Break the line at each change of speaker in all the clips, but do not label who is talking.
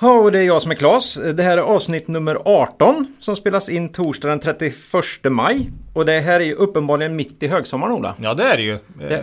Ja, och det är jag som är Klas. Det här är avsnitt nummer 18 som spelas in torsdag den 31 maj. Och det här är ju uppenbarligen mitt i högsommaren Ola.
Ja, det är det ju. Det...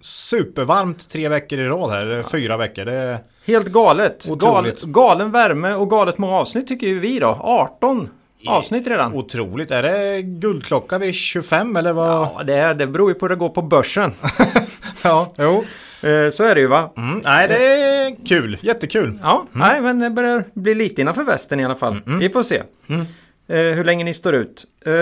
Supervarmt tre veckor i rad här, fyra veckor. Det är...
Helt galet. galet. Galen värme och galet många avsnitt tycker ju vi då. 18 avsnitt redan.
Otroligt. Är det guldklocka vid 25 eller vad?
Ja, det, det beror ju på hur det går på börsen.
ja, jo.
Eh, så är det ju va?
Mm, nej, det är kul. Jättekul.
Ja, mm. nej, men det börjar bli lite innanför västen i alla fall. Mm. Vi får se mm. eh, hur länge ni står ut. Eh,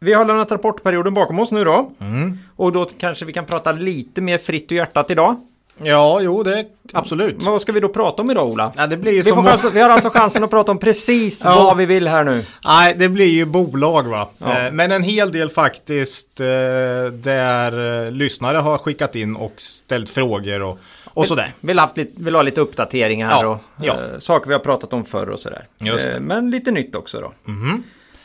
vi har lämnat rapportperioden bakom oss nu då. Mm. Och då kanske vi kan prata lite mer fritt och hjärtat idag.
Ja, jo, det absolut.
Men vad ska vi då prata om idag, Ola?
Ja, det blir vi,
som... chans, vi har alltså chansen att prata om precis ja. vad vi vill här nu.
Nej, det blir ju bolag va. Ja. Eh, men en hel del faktiskt eh, där eh, lyssnare har skickat in och ställt frågor och, och sådär.
Vill, haft lite, vill ha lite uppdateringar ja. och ja. saker vi har pratat om förr och sådär. Men lite nytt också då. Mm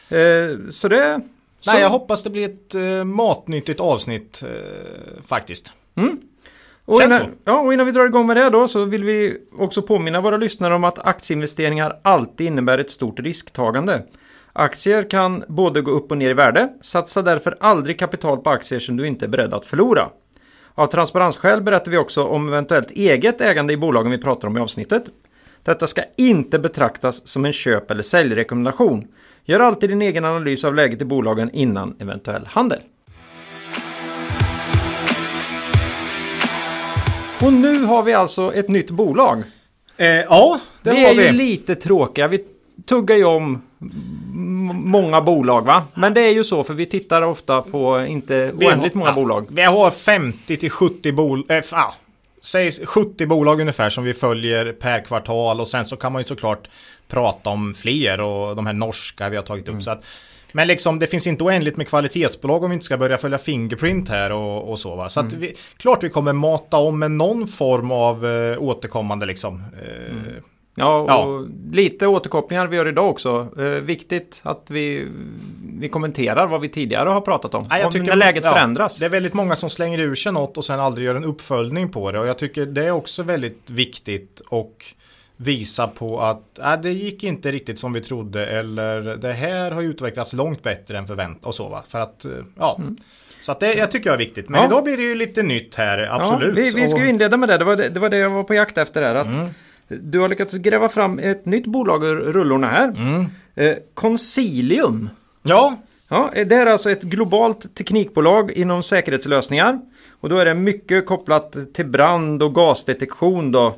-hmm. Så det...
Så... Nej, jag hoppas det blir ett matnyttigt avsnitt faktiskt. Mm.
Och innan, ja, och innan vi drar igång med det då så vill vi också påminna våra lyssnare om att aktieinvesteringar alltid innebär ett stort risktagande. Aktier kan både gå upp och ner i värde. Satsa därför aldrig kapital på aktier som du inte är beredd att förlora. Av transparensskäl berättar vi också om eventuellt eget ägande i bolagen vi pratar om i avsnittet. Detta ska inte betraktas som en köp eller säljrekommendation. Gör alltid din egen analys av läget i bolagen innan eventuell handel. Och nu har vi alltså ett nytt bolag.
Eh, ja, det
vi
har
vi. är ju lite tråkiga. Vi tuggar ju om många bolag va? Men det är ju så för vi tittar ofta på inte oändligt många ja, bolag.
Vi har 50 till 70 bolag. Äh, ah, säg 70 bolag ungefär som vi följer per kvartal och sen så kan man ju såklart prata om fler och de här norska vi har tagit upp. Mm. Så att men liksom det finns inte oändligt med kvalitetsbolag om vi inte ska börja följa Fingerprint här och, och så va. Så mm. att vi, klart vi kommer mata om med någon form av eh, återkommande liksom. Eh, mm.
Ja, och ja. lite återkopplingar vi gör idag också. Eh, viktigt att vi, vi kommenterar vad vi tidigare har pratat om. Ja, jag tycker, när läget ja, förändras.
Det är väldigt många som slänger ur sig något och sen aldrig gör en uppföljning på det. Och jag tycker det är också väldigt viktigt. Och visa på att äh, det gick inte riktigt som vi trodde eller det här har utvecklats långt bättre än förväntat och så va. För att, eh, ja. Mm. Så att det jag tycker jag är viktigt. Men ja. idag blir det ju lite nytt här, absolut.
Ja, vi, vi ska ju inleda med det. Det var det, det var det jag var på jakt efter här. Att mm. Du har lyckats gräva fram ett nytt bolag ur rullorna här. Mm. Eh, Concilium.
Ja.
ja. Det är alltså ett globalt teknikbolag inom säkerhetslösningar. Och då är det mycket kopplat till brand och gasdetektion då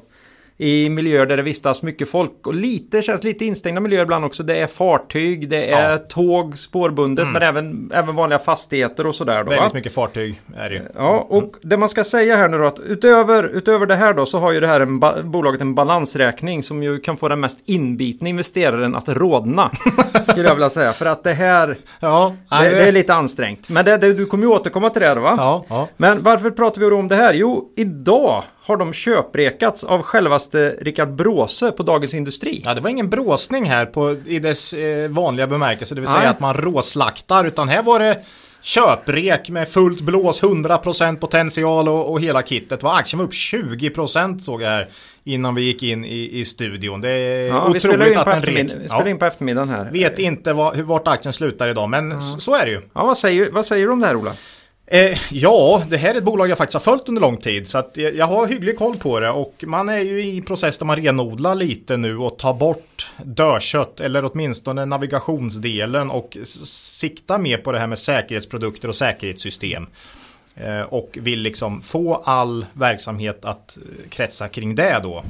i miljöer där det vistas mycket folk och lite känns lite instängda miljöer ibland också. Det är fartyg, det är ja. tåg spårbundet mm. men även, även vanliga fastigheter och sådär. Då,
Väldigt va? mycket fartyg är det ju.
Ja, och mm. det man ska säga här nu då att utöver, utöver det här då så har ju det här en bolaget en balansräkning som ju kan få den mest inbitna investeraren att rådna. skulle jag vilja säga. För att det här ja, det, det är lite ansträngt. Men det, det, du kommer ju återkomma till det då va?
Ja, ja.
Men varför pratar vi då om det här? Jo, idag har de köprekats av självaste Rickard Bråse på Dagens Industri.
Ja, det var ingen bråsning här på, i dess eh, vanliga bemärkelse, det vill säga Nej. att man råslaktar, utan här var det köprek med fullt blås, 100% potential och, och hela kittet. Var aktien var upp 20% såg jag här innan vi gick in i, i studion. Det är ja, otroligt att den rek.
Vi spelar in på eftermiddagen här.
Vet inte vad, hur, vart aktien slutar idag, men ja. så, så, är det ju.
Ja, vad säger, vad säger du om det här Ola?
Eh, ja, det här är ett bolag jag faktiskt har följt under lång tid så att jag har hygglig koll på det och man är ju i process där man renodlar lite nu och tar bort dödkött eller åtminstone navigationsdelen och siktar mer på det här med säkerhetsprodukter och säkerhetssystem. Eh, och vill liksom få all verksamhet att eh, kretsa kring det då.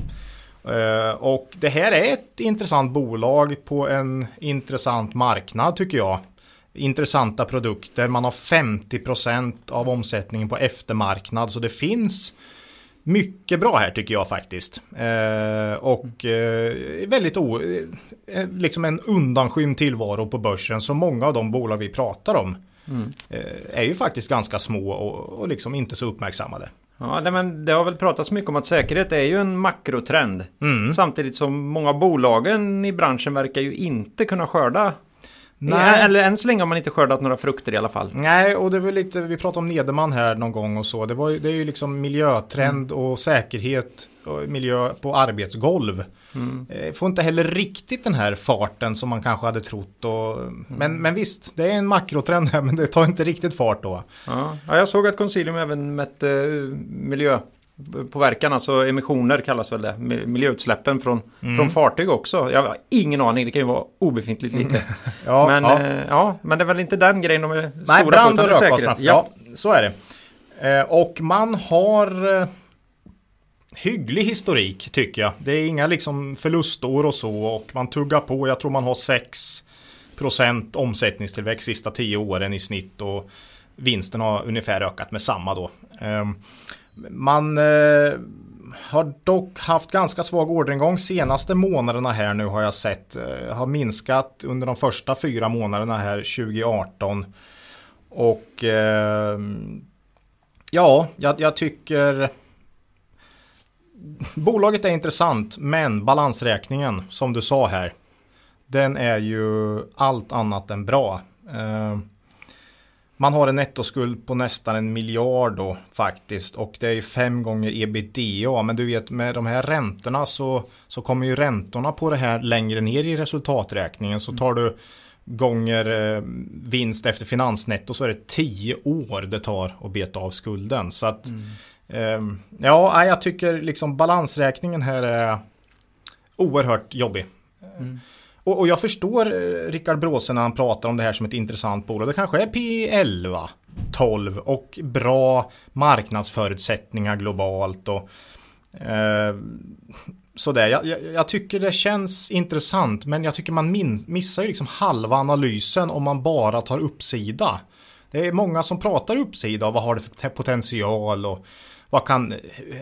Eh, och det här är ett intressant bolag på en intressant marknad tycker jag intressanta produkter. Man har 50% av omsättningen på eftermarknad så det finns mycket bra här tycker jag faktiskt. Eh, och eh, väldigt o, eh, liksom en undanskymd tillvaro på börsen. Så många av de bolag vi pratar om mm. eh, är ju faktiskt ganska små och, och liksom inte så uppmärksammade.
Ja, nej, men det har väl pratats mycket om att säkerhet är ju en makrotrend. Mm. Samtidigt som många bolagen i branschen verkar ju inte kunna skörda Nej. Eller än så länge har man inte skördat några frukter i alla fall.
Nej, och det var lite, vi pratade om Nederman här någon gång och så. Det, var, det är ju liksom miljötrend mm. och säkerhet och miljö på arbetsgolv. Mm. Eh, får inte heller riktigt den här farten som man kanske hade trott. Och, mm. men, men visst, det är en makrotrend här men det tar inte riktigt fart då.
Ja, jag såg att Consilium även mätte uh, miljö påverkan, alltså emissioner kallas väl det, miljöutsläppen från, mm. från fartyg också. Jag har ingen aning, det kan ju vara obefintligt lite. ja, men, ja. Eh, ja, men det är väl inte den grejen de är Nej, stora
på. brand och rökgasstraff, ja. ja, så är det. Eh, och man har eh, hygglig historik tycker jag. Det är inga liksom förlustår och så och man tuggar på. Jag tror man har 6% omsättningstillväxt sista 10 åren i snitt och vinsten har ungefär ökat med samma då. Man eh, har dock haft ganska svag orderingång senaste månaderna här nu har jag sett. Eh, har minskat under de första fyra månaderna här 2018. Och eh, ja, jag, jag tycker Bolaget är intressant men balansräkningen som du sa här. Den är ju allt annat än bra. Eh, man har en nettoskuld på nästan en miljard då faktiskt och det är fem gånger ebitda. Men du vet med de här räntorna så, så kommer ju räntorna på det här längre ner i resultaträkningen. Så tar du gånger eh, vinst efter finansnetto så är det tio år det tar att beta av skulden. Så att mm. eh, ja, jag tycker liksom balansräkningen här är oerhört jobbig. Mm. Och, och jag förstår eh, Rickard Bråse när han pratar om det här som ett intressant bolag. Det kanske är P11, 12 och bra marknadsförutsättningar globalt. Och, eh, sådär. Jag, jag, jag, tycker det känns intressant men jag tycker man min, missar ju liksom halva analysen om man bara tar uppsida. Det är många som pratar uppsida och vad har det för potential och vad kan,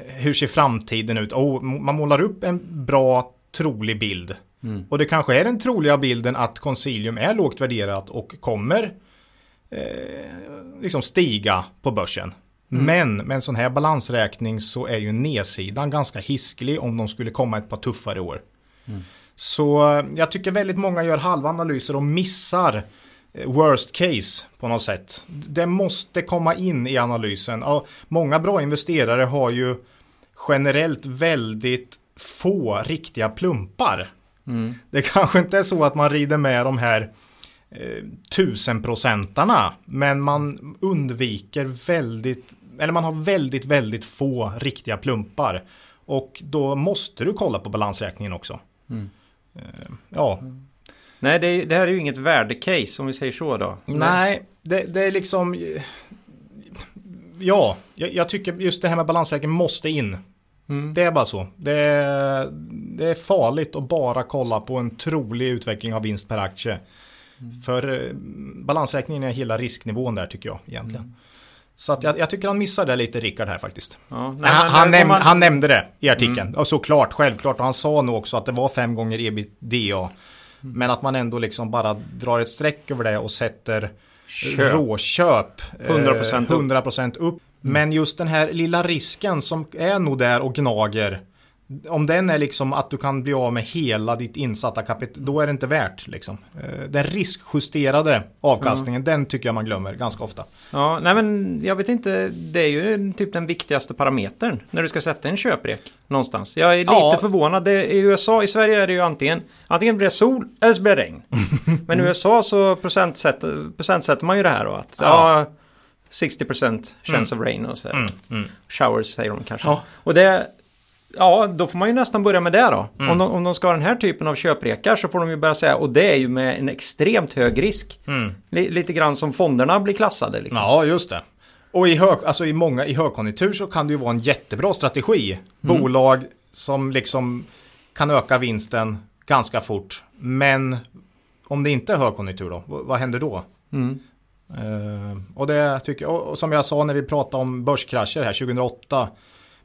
hur ser framtiden ut? Oh, man målar upp en bra trolig bild. Mm. Och det kanske är den troliga bilden att Consilium är lågt värderat och kommer eh, liksom stiga på börsen. Mm. Men med en sån här balansräkning så är ju nedsidan ganska hisklig om de skulle komma ett par tuffare år. Mm. Så eh, jag tycker väldigt många gör halva analyser och missar eh, worst case på något sätt. Det måste komma in i analysen. Och många bra investerare har ju generellt väldigt få riktiga plumpar. Mm. Det kanske inte är så att man rider med de här eh, tusenprocentarna. Men man undviker väldigt, eller man har väldigt, väldigt få riktiga plumpar. Och då måste du kolla på balansräkningen också. Mm. Eh, ja.
Nej, det, det, här är ju inget värdecase om vi säger så då.
Nej, det, det är liksom... Ja, jag, jag, tycker just det här med balansräkningen måste in. Mm. Det är bara så. Det är, det är, farligt att bara kolla på en trolig utveckling av vinst per aktie. Mm. För eh, balansräkningen är hela risknivån där tycker jag egentligen. Mm. Så att jag, jag, tycker han missar det lite Rickard här faktiskt. Ja, nej, han, han, näm man... han, nämnde det i artikeln. Mm. Och såklart, självklart. Och han sa nog också att det var fem gånger ebitda. Mm. Men att man ändå liksom bara drar ett streck över det och sätter Köp. råköp
100%,
100% upp. Mm. Men just den här lilla risken som är nog där och gnager. Om den är liksom att du kan bli av med hela ditt insatta kapital, då är det inte värt. Liksom. Eh, den riskjusterade avkastningen, mm. den tycker jag man glömmer ganska ofta.
Ja, nej men jag vet inte, det är ju typ den viktigaste parametern när du ska sätta en köprek någonstans. Jag är lite ja. förvånad, det, i USA, i Sverige är det ju antingen, antingen blir det sol eller så blir det regn. men i USA så procentsätter, procentsätter man ju det här då. Att, ja. ja 60% chance mm. of rain och så. Mm. Mm. Showers säger de kanske. Ja. Och det, ja, då får man ju nästan börja med det då. Mm. Om, de, om de ska ha den här typen av köprekar så får de ju börja säga, och det är ju med en extremt hög risk. Mm. lite grann som fonderna blir klassade. Liksom.
Ja, just det. Och i, hög, alltså i, många, i högkonjunktur så kan det ju vara en jättebra strategi. Mm. Bolag som liksom kan öka vinsten ganska fort. Men om det inte är högkonjunktur då, vad händer då? Mm. Uh, och det tycker och som jag sa när vi pratade om börskrascher här 2008.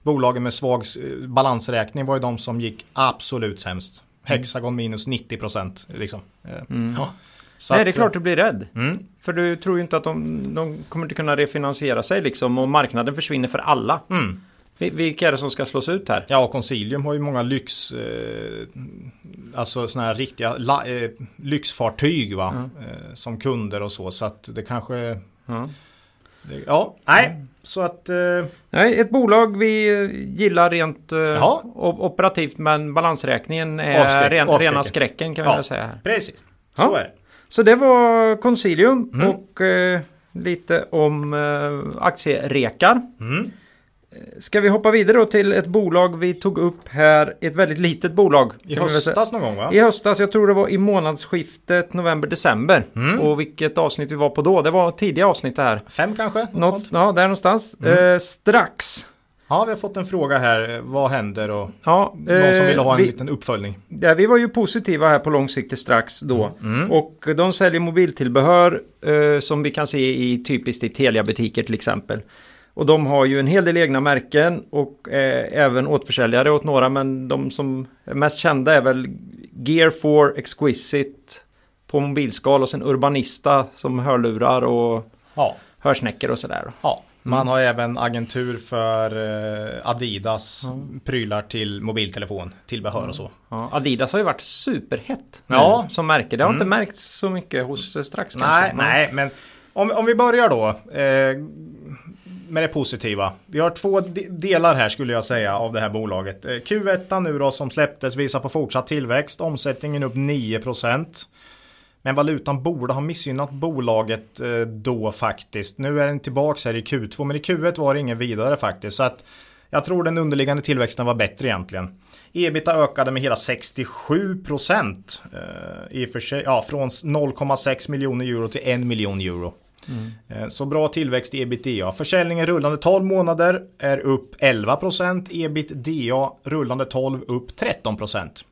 bolagen med svag eh, balansräkning var ju de som gick absolut sämst. Hexagon minus 90 procent. Liksom. Eh, ja.
Så Nej, det är klart du blir rädd. Mm. För du tror ju inte att de, de kommer inte kunna refinansiera sig liksom och marknaden försvinner för alla. Mm. Vilka är det som ska slås ut här?
Ja, Consilium har ju många lyx, eh, alltså sådana här riktiga la, eh, lyxfartyg va? Mm. Eh, som kunder och så. Så att det kanske... Mm. Det, ja, nej, så att... Eh,
nej, ett bolag vi gillar rent eh, operativt men balansräkningen är avskräck, ren, rena skräcken kan vi väl säga. Här.
Precis, så är det.
Så det var Consilium mm. och eh, lite om eh, aktierekar. Mm. Ska vi hoppa vidare då till ett bolag vi tog upp här, ett väldigt litet bolag.
I höstas någon gång va?
I höstas, jag tror det var i månadsskiftet november-december. Mm. Och vilket avsnitt vi var på då, det var tidiga avsnitt det här.
Fem kanske?
Något, Något ja, där någonstans. Mm. Eh, strax.
Ja, vi har fått en fråga här. Vad händer och ja, någon som vill ha en vi, liten uppföljning.
Ja, vi var ju positiva här på lång sikt strax då. Mm. Och de säljer mobiltillbehör eh, som vi kan se i typiskt i Telia-butiker till exempel. Och de har ju en hel del egna märken och eh, även återförsäljare åt några. Men de som är mest kända är väl Gear 4 Exquisite på mobilskal och sen Urbanista som hörlurar och ja. hörsnäckor och sådär.
Ja. Man har även agentur för eh, Adidas mm. prylar till mobiltelefon, tillbehör och så.
Ja, Adidas har ju varit superhett ja. som märke. Det har mm. inte märkts så mycket hos Strax
nej, kanske. Nej, men om, om vi börjar då. Eh, med det positiva. Vi har två delar här skulle jag säga av det här bolaget. Eh, Q1 nu då som släpptes visar på fortsatt tillväxt. Omsättningen upp 9%. Men valutan borde ha missgynnat bolaget eh, då faktiskt. Nu är den tillbaka här i Q2 men i Q1 var det ingen vidare faktiskt. Så att jag tror den underliggande tillväxten var bättre egentligen. Ebita ökade med hela 67 procent. Eh, ja, från 0,6 miljoner euro till 1 miljon euro. Mm. Så bra tillväxt i ebitda. Försäljningen rullande 12 månader är upp 11%. Ebitda rullande 12 upp 13%.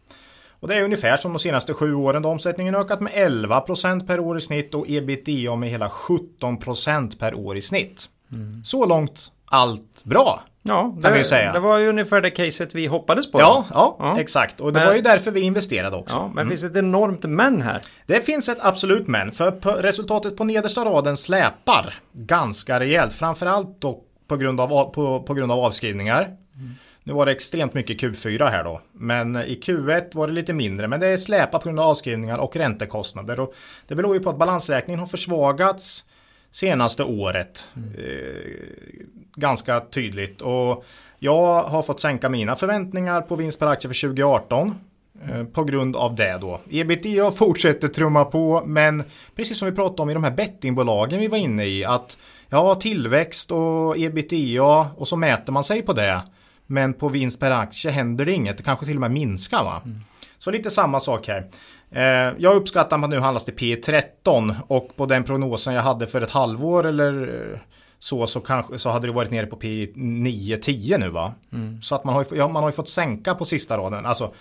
Och det är ungefär som de senaste sju åren då omsättningen ökat med 11% per år i snitt och ebitda med hela 17% per år i snitt. Mm. Så långt allt bra.
Ja, det, kan vi säga. det var ju ungefär det caset vi hoppades på.
Ja, ja, ja. exakt. Och det men, var ju därför vi investerade också. Ja,
men mm. finns ett enormt men här?
Det finns ett absolut men. För resultatet på nedersta raden släpar ganska rejält. Framförallt då på grund av, på, på grund av avskrivningar. Mm. Nu var det extremt mycket Q4 här då. Men i Q1 var det lite mindre. Men det är släpar på grund av avskrivningar och räntekostnader. Och det beror ju på att balansräkningen har försvagats senaste året. Mm. Ganska tydligt. Och jag har fått sänka mina förväntningar på vinst per aktie för 2018. Eh, på grund av det då. Ebitda fortsätter trumma på men precis som vi pratade om i de här bettingbolagen vi var inne i att ja tillväxt och ebitda och så mäter man sig på det. Men på vinst per aktie händer det inget. Det kanske till och med minskar va. Mm. Så lite samma sak här. Eh, jag uppskattar att nu handlas till P13 och på den prognosen jag hade för ett halvår eller så, så, kanske, så hade det varit nere på P9-10 nu va. Mm. Så att man har, ja, man har ju fått sänka på sista raden. Alltså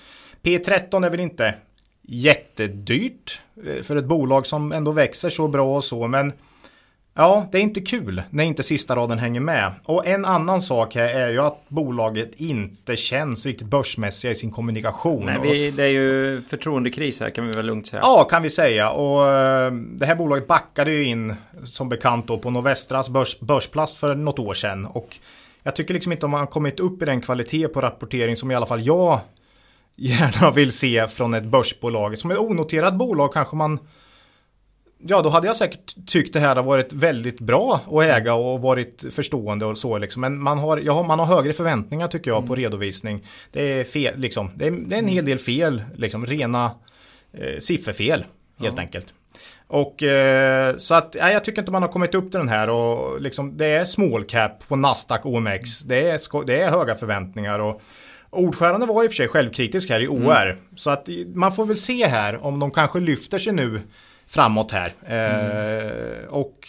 P13 är väl inte jättedyrt eh, för ett bolag som ändå växer så bra och så. Men Ja, det är inte kul när inte sista raden hänger med. Och en annan sak här är ju att bolaget inte känns riktigt börsmässiga i sin kommunikation.
Nej, vi, det är ju förtroendekris här kan vi väl lugnt säga.
Ja, kan vi säga. Och eh, det här bolaget backade ju in som bekant då på Novestras börs, börsplats för något år sedan. Och jag tycker liksom inte om man kommit upp i den kvalitet på rapportering som i alla fall jag gärna vill se från ett börsbolag. Som ett onoterat bolag kanske man Ja, då hade jag säkert tyckt det här har varit väldigt bra att äga och varit förstående och så liksom. Men man har, ja, man har högre förväntningar tycker jag mm. på redovisning. Det är fel, liksom. Det är, det är en hel del fel, liksom. Rena eh, sifferfel, helt ja. enkelt. Och eh, så att ja, jag tycker inte man har kommit upp till den här och liksom det är small cap på Nasdaq OMX. Det är, det är höga förväntningar och Ordförande var i och för sig självkritisk här i OR. Mm. Så att man får väl se här om de kanske lyfter sig nu framåt här. Mm. och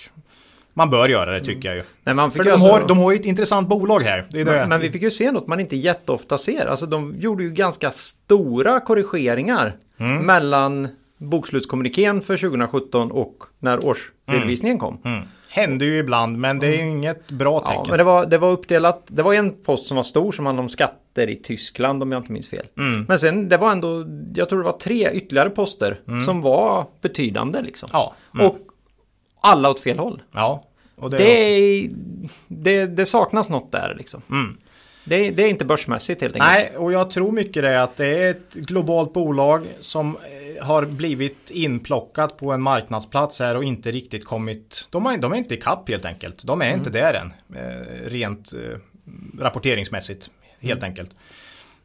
man bör göra det tycker jag ju. Nej, man För alltså... de, har, de har ju ett intressant bolag här.
Det det. Men, men, vi fick ju se något man inte jätteofta ser. Alltså de gjorde ju ganska stora korrigeringar mm. mellan bokslutskommunikén för 2017 och när årsredovisningen mm. kom. Mm.
Händer ju ibland, men det är ju inget bra tecken.
Ja, men det var, det var uppdelat. Det var en post som var stor som handlade om skatter i Tyskland om jag inte minns fel.
Mm.
Men sen det var ändå, jag tror det var tre ytterligare poster som var betydande liksom.
Ja. Mm.
Och alla åt fel håll.
ja. Och det,
Det, det, det saknas något där liksom.
Mm.
Det, det är inte börsmässigt helt enkelt.
Nej, och jag tror mycket det att det är ett globalt bolag som har blivit inplockat på en marknadsplats här och inte riktigt kommit. De, har, de är inte i kapp helt enkelt. De är inte där än. Eh, rent eh, rapporteringsmässigt helt enkelt.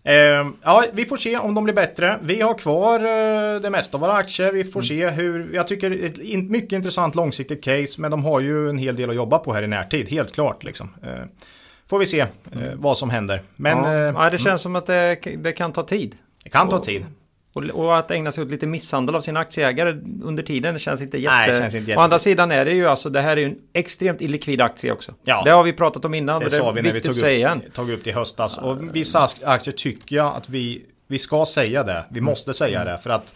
Eh, ja, vi får se om de blir bättre. Vi har kvar eh, det mesta av våra aktier. Vi får se hur, jag tycker ett in, mycket intressant långsiktigt case, men de har ju en hel del att jobba på här i närtid, helt klart liksom. Eh, får vi se eh, vad som händer. Men
ja.
eh,
ja, det känns som att det, det kan ta tid.
det kan ta tid.
Och, och att ägna sig åt lite misshandel av sina aktieägare under tiden det känns inte jätte...
Nej, känns inte jätte-
Å andra sidan är det ju alltså, det här är ju en extremt illikvid aktie också.
Ja.
Det har vi pratat om innan
Det
det
sa vi när vi tog
igen.
upp, tog upp det i höstas. Och vissa aktier tycker jag att vi, vi ska säga det. Vi måste säga det. För att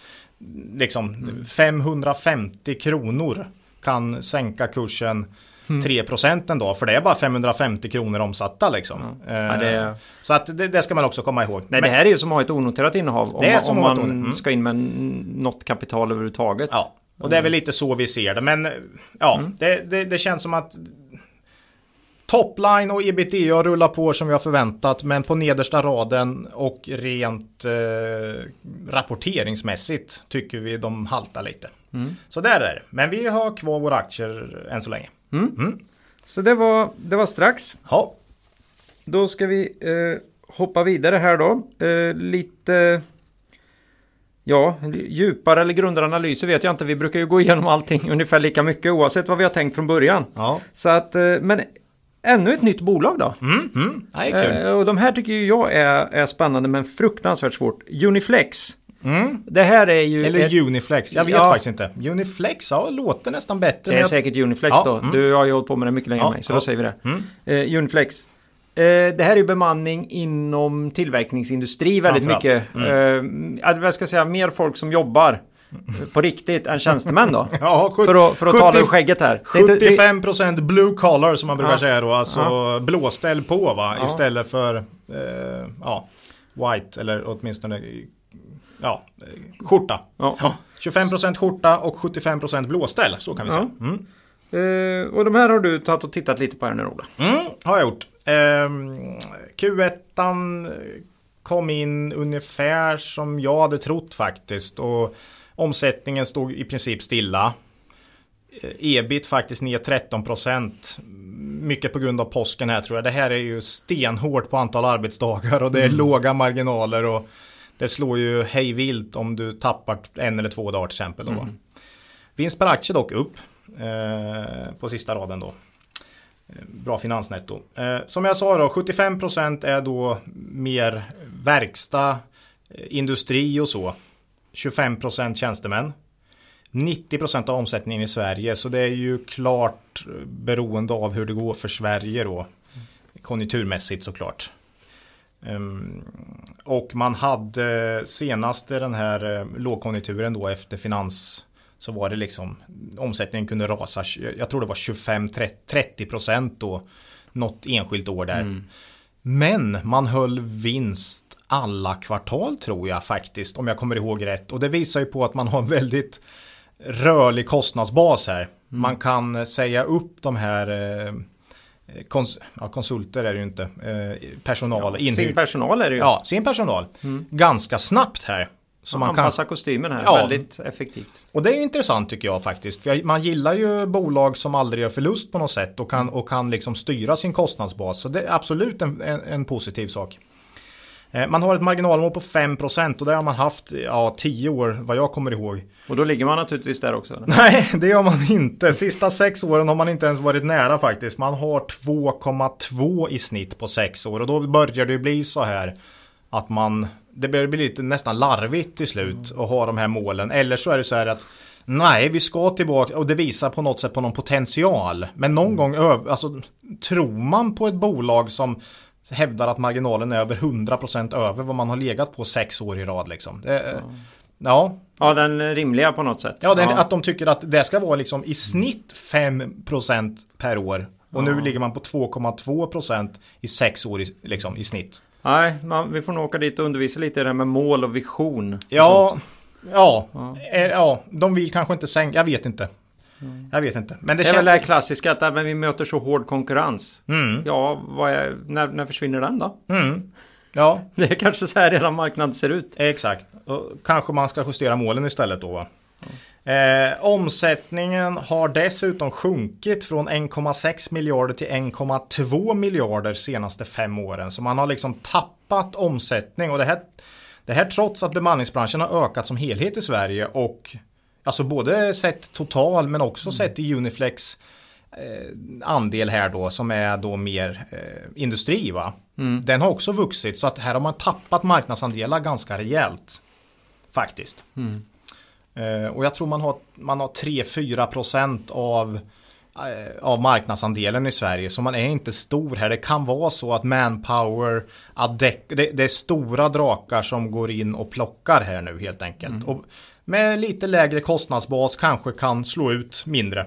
liksom 550 kronor kan sänka kursen 3% en dag. För det är bara 550 kronor omsatta liksom. Eh,
Ja, det-
Så att det, det ska man också komma ihåg.
Nej, det här är ju som att ha ett onoterat innehav. Om,
Det är som
om man
mm.
ska in med något kapital överhuvudtaget.
Ja, och det är väl lite så vi ser det. Men ja, det, det, det känns som att Topline och ebitda rullar på som vi har förväntat. Men på nedersta raden och rent eh, rapporteringsmässigt tycker vi de haltar lite. Så där är det. Men vi har kvar våra aktier än så länge.
Så det var, det var strax.
Ja,
Då ska vi eh, hoppa vidare här då. Eh, lite... Ja, djupare eller grundare analyser vet jag inte. Vi brukar ju gå igenom allting ungefär lika mycket oavsett vad vi har tänkt från början.
ja.
Så att, eh, men ännu ett nytt bolag då.
Mm, mm. Ja, kul.
Eh, och de här tycker jag är, är spännande men fruktansvärt svårt. Uniflex.
Mm.
Det här är ju...
Eller
ett,
Uniflex, jag vet
Ja.
faktiskt inte. Uniflex, ja, låter nästan bättre.
det är
jag-
säkert Uniflex
Ja,
då.
mm.
Du har ju hållit på med det mycket längre
Ja,
än mig, så
ja.
då säger vi det.
Mm.
Eh, Uniflex. Eh, det här är ju bemanning inom tillverkningsindustri väldigt.
Mm.
mycket. Eh, att jag ska säga mer folk som jobbar på riktigt än tjänstemän då.
Ja,
för att, för att tala
70
ur skägget här. Det är inte- det-
75% blue collar som man brukar
Ja.
säga då. Alltså blåställ på va.
Ja.
Istället för eh, ja, white eller åtminstone ja, eh, skjorta.
Ja.
Ja, 25% skjorta och 75% blåställ. Så kan vi säga. Mm.
Eh, och de här har du tagit och tittat lite på här nu Ola.
Mm, har jag gjort. Ehm, Q1 kom in ungefär som jag hade trott faktiskt. Och omsättningen stod i princip stilla. Eh, Ebit faktiskt ner 13%. Mycket på grund av påsken här tror jag. Det här är ju stenhårt på antal arbetsdagar och det är låga marginaler. och Det slår ju hej vilt om du tappar en eller två dagar till exempel. Då. Vinst per aktie dock upp eh, på sista raden då. Eh, Bra finansnetto. Eh, som jag sa då, 75% är då mer verkstad, eh, industri och så. 25% tjänstemän. 90% av omsättningen i Sverige, så det är ju klart eh, beroende av hur det går för Sverige då. Konjunkturmässigt såklart. Ehm, och man hade senast i den här eh, lågkonjunkturen då efter finans så var det liksom omsättningen kunde rasa, jag tror det var 25-30% då något enskilt år där. Men man höll vinst alla kvartal tror jag faktiskt om jag kommer ihåg rätt. Och det visar ju på att man har en väldigt rörlig kostnadsbas här. Man kan säga upp de här eh, kons ja, konsulter är det ju inte. Eh, personal,
Sin
inhyrd.
personal är det ju.
Ja, sin personal. Ganska snabbt här. Så man kan,
Anpassa kostymen här
Ja.
väldigt effektivt.
och det är intressant tycker jag faktiskt. För man gillar ju bolag som aldrig gör förlust på något sätt och kan, och kan liksom styra sin kostnadsbas. Så det är absolut en, en, en positiv sak. Eh, Man har ett marginalmål på 5% och det har man haft ja, 10 år vad jag kommer ihåg.
Och då ligger man naturligtvis där också. eller?
Nej, det gör man inte. Sista sex åren har man inte ens varit nära faktiskt. Man har 2,2 i snitt på sex år och då börjar det bli så här att man det börjar bli lite nästan larvigt till slut att ha de här målen. Eller så är det så här att nej, vi ska tillbaka och det visar på något sätt på någon potential. Men någon gång, öv- alltså tror man på ett bolag som hävdar att marginalen är över 100% över vad man har legat på sex år i rad liksom. Det, Ja,
Ja, den rimliga på något sätt.
ja, det, att de tycker att det ska vara liksom i snitt 5% per år. Och nu ligger man på 2,2% i sex år i, liksom, i snitt.
Nej, man, vi får nog åka dit och undervisa lite i det här med mål och vision. och
Ja, ja, ja. ja, de vill kanske inte sänka, jag vet inte. Jag vet inte. Men det,
Det är väl det här klassiska att äh, men vi möter så hård konkurrens.
Mm,
Ja, är, när, när försvinner den då?
mm, ja,
Det är kanske så här hela marknaden ser ut.
exakt. Och kanske man ska justera målen istället då va? Eh, omsättningen har dessutom sjunkit från 1,6 miljarder till 1,2 miljarder senaste fem åren. Så man har liksom tappat omsättning och det här, det här trots att bemanningsbranschen har ökat som helhet i Sverige och alltså både sett total men också sett i Uniflex eh, andel här då som är då mer eh, industri va. Den har också vuxit så att här har man tappat marknadsandelar ganska rejält. Faktiskt. Eh, och jag tror man har, man har 3-4% av, eh, av marknadsandelen i Sverige. Så man är inte stor här. Det kan vara så att Manpower, Adec, det, det är stora drakar som går in och plockar här nu helt enkelt. Och med lite lägre kostnadsbas kanske kan slå ut mindre.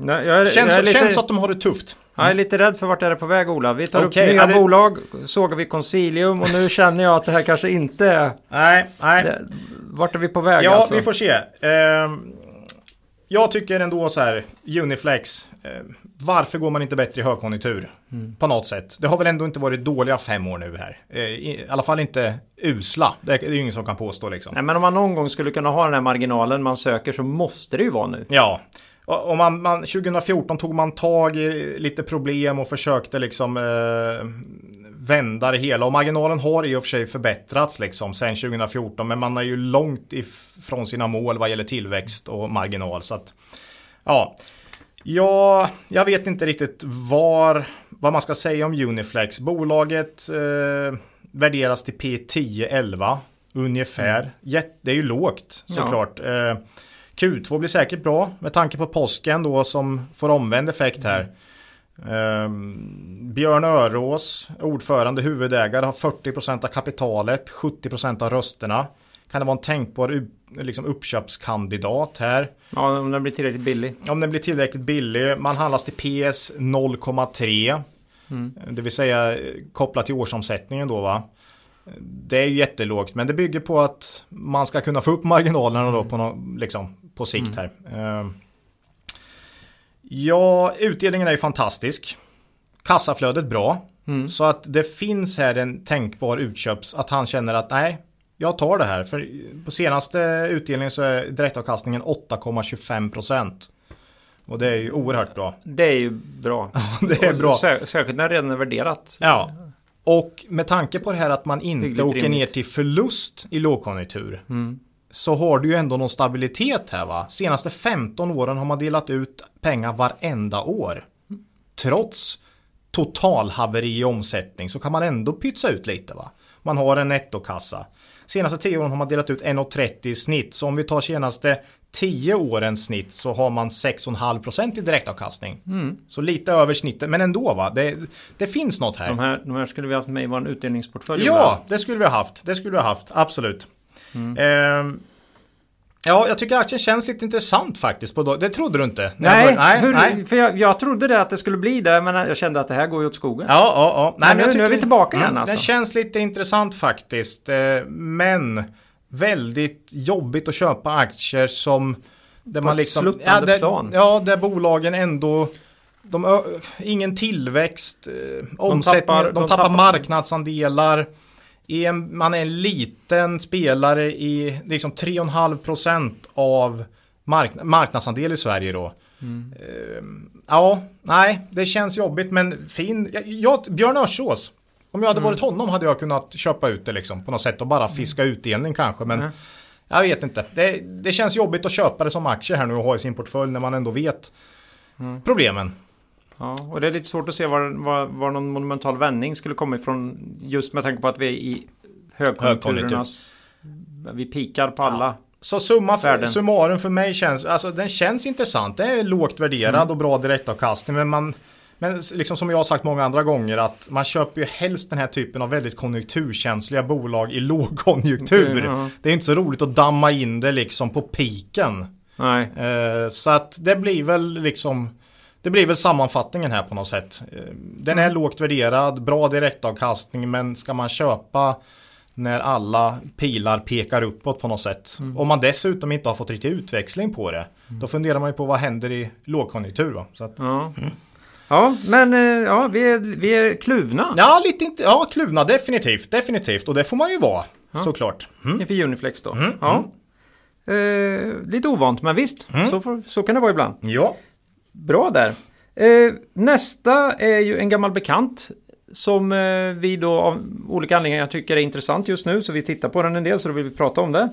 Nej, Jag är,
Känns,
jag är lite,
känns att de har det tufft.
jag är lite rädd för vart är det på väg Ola. Vi tar
Okej,
upp nya
ja, det-
bolag, sågar vi Consilium och nu känner jag att det här kanske inte är...
Nej, nej.
Det, vart är vi på väg
Ja,
alltså?
vi får se. Ehm, jag tycker ändå så här, Uniflex, eh, varför går man inte bättre i högkonjunktur? På något sätt. Det har väl ändå inte varit dåliga fem år nu här. Eh, I alla fall inte usla. Det är ju ingen som kan påstå liksom.
Nej, men om man någon gång skulle kunna ha den här marginalen man söker så måste det ju vara nu.
Ja. Och man, man, 2014 tog man tag i lite problem och försökte liksom eh, vända det hela. Och marginalen har i och för sig förbättrats liksom sen 2014. Men man är ju långt ifrån sina mål vad gäller tillväxt och marginal. Så att, ja. Ja, jag vet inte riktigt var, vad man ska säga om Uniflex. Bolaget eh, värderas till P10-11 ungefär. Jätte, det är ju lågt
Ja.
såklart. Eh, Q2 blir säkert bra med tanke på påsken då som får omvänd effekt här. Ehm, Björn Örås, ordförande, huvudägare, har 40% av kapitalet, 70% av rösterna. Kan det vara en tänkbar liksom uppköpskandidat här?
Ja, om den blir tillräckligt billig.
Om den blir tillräckligt billig. Man handlas till PS 0,3. Det vill säga eh, kopplat till årsomsättningen då va. Det är ju jättelågt men det bygger på att man ska kunna få upp marginalerna då på, nå- liksom, på sikt här. Eh, Ja, utdelningen är ju fantastisk. Kassaflödet bra. Så att det finns här en tänkbar utköps att han känner att nej, jag tar det här. För på senaste utdelningen så är direktavkastningen 8,25%. Och det är ju oerhört bra.
Det är ju bra.
Det är bra.
Sär, särskilt när det redan är värderat.
Ja. Och med tanke på det här att man inte
Hyggligt
åker ner
rimligt.
till förlust i lågkonjunktur.
Mm.
Så har du ju ändå någon stabilitet här va. Senaste 15 åren har man delat ut pengar varenda år. Trots totalhaveri i omsättning så kan man ändå pytsa ut lite va. Man har en nettokassa. Senaste 10 åren har man delat ut 1,30 i snitt. Så om vi tar senaste 10 årens snitt så har man 6,5% i direktavkastning.
Mm.
Så lite över snittet, men ändå va. Det, det finns något här.
De här, de här skulle vi haft med i vår utdelningsportfölj.
Ja, det skulle vi ha haft. Det skulle vi ha haft, absolut. Ehm, ja, jag tycker aktien känns lite intressant faktiskt. På det trodde du inte?
Nej,
började- nej,
hur,
nej.
för jag, jag trodde det att det skulle bli det, men jag kände att det här går ju åt skogen.
Ja, ja, ja. Nej,
Men nu-
jag
nu
tycker-
är vi tillbaka igen, alltså.
Den känns lite intressant faktiskt. eh, Men väldigt jobbigt att köpa aktier som... Där
På ett sluttande
där,
plan.
Ja, där bolagen ändå... De, ingen tillväxt, eh, omsättning, de
tappar-
tappar,
de tappar-
marknadsandelar. En, man är en liten spelare i liksom 3,5% av mark, marknadsandel i Sverige då. Eh, ja, nej, det känns jobbigt men fin. Jag, jag, Björn Örsås. Om jag hade varit honom hade jag kunnat köpa ut det liksom på något sätt och bara fiska utdelning kanske. Men
Mm.
jag vet inte. Det, det känns jobbigt att köpa det som aktie här nu och ha i sin portfölj när man ändå vet problemen.
Ja, och det är lite svårt att se var, var, var någon monumental vändning skulle komma ifrån. Just med tanke på att vi är i högkonjunkturernas... Vi pikar på alla.
Så summa
Värden.
summarum för mig känns, alltså den känns intressant. Det är lågt värderad
Mm.
och bra direktavkastning men man Men liksom som jag har sagt många andra gånger att man köper ju helst den här typen av väldigt konjunkturkänsliga bolag i lågkonjunktur.
Okej, ja.
Det är inte så roligt att damma in det liksom på piken.
Nej.
Eh, så att det blir väl liksom det blir väl sammanfattningen här på något sätt. Eh, Den är lågt värderad, bra direktavkastning men ska man köpa när alla pilar pekar uppåt på något sätt. Om man dessutom inte har fått riktig utväxling på det. Då funderar man ju på vad händer i lågkonjunktur. Va? Så att,
Ja. Ja, men eh, ja, vi är, vi är kluvna
ja, lite inte, ja, kluvna definitivt, definitivt. Och det får man ju vara, såklart. Mm.
inför Uniflex då. Ja. Eh, lite ovant, men visst. Så, får, så kan det vara ibland.
Ja,
Bra där. Eh, nästa är ju en gammal bekant som eh, vi då av olika anledningar tycker är intressant just nu. Så vi tittar på den en del så då vill vi prata om det.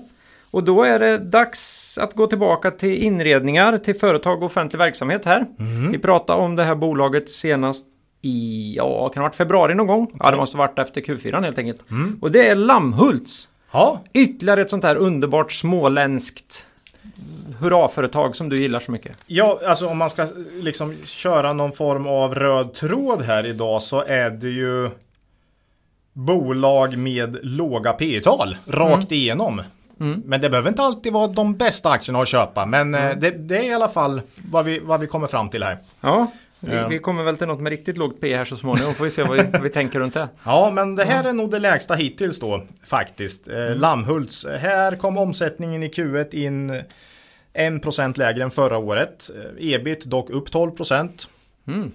Och då är det dags att gå tillbaka till inredningar till företag och offentlig verksamhet här. Vi pratade om det här bolaget senast i, ja, kan ha varit februari någon gång? Ja, det måste ha varit efter Q4 helt enkelt. Och det är Lammhults.
ja,
Ytterligare ett sånt här underbart småländskt hurraföretag som du gillar så mycket.
Ja, alltså om man ska liksom köra någon form av röd tråd här idag så är det ju bolag med låga P tal rakt igenom. Men det behöver inte alltid vara de bästa aktierna att köpa. Men eh, det, det är i alla fall vad vi, vad vi kommer fram till här.
Ja, vi,
Ja.
vi kommer väl till något med riktigt lågt P här så småningom. Får vi se vad vi, vad vi tänker runt det.
Ja, men det här är nog det lägsta hittills då faktiskt. Eh, Lammhults. Här kom omsättningen i Q1 in 1% lägre än förra året. Eh, Ebit dock upp 12%.
Mm.